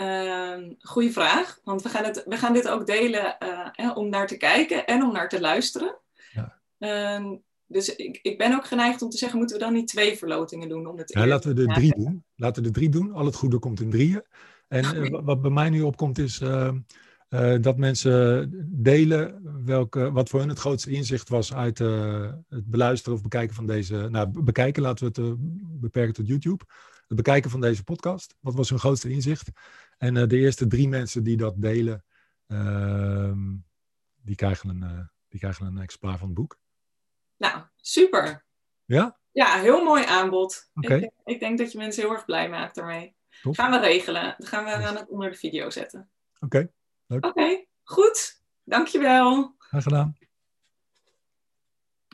Speaker 1: Ehm goeie vraag. Want we gaan, het, we gaan dit ook delen eh, hè, om naar te kijken en om naar te luisteren.
Speaker 2: Ja.
Speaker 1: Ehm, dus ik, ik ben ook geneigd om te zeggen, moeten we dan niet twee verlotingen doen? Om het
Speaker 2: Ja, laten we er drie doen. Laten we er drie doen. Al het goede komt in drieën. En eh, wat bij mij nu opkomt is eh, eh, dat mensen delen welke, wat voor hun het grootste inzicht was uit het beluisteren of bekijken van deze. Nou, be- bekijken, laten we het beperken tot YouTube. Het bekijken van deze podcast. Wat was hun grootste inzicht? En eh, de eerste drie mensen die dat delen, ehm, die, krijgen een, eh, die krijgen een exemplaar van het boek.
Speaker 1: Nou, super.
Speaker 2: Ja?
Speaker 1: Ja, heel mooi aanbod.
Speaker 2: Oké.
Speaker 1: Ik, denk- ik denk dat je mensen heel erg blij maakt daarmee.
Speaker 2: Top.
Speaker 1: Gaan we regelen. Dan gaan we aan het onder de video zetten.
Speaker 2: Oké,
Speaker 1: Oké, goed. Dankjewel.
Speaker 2: graag gedaan.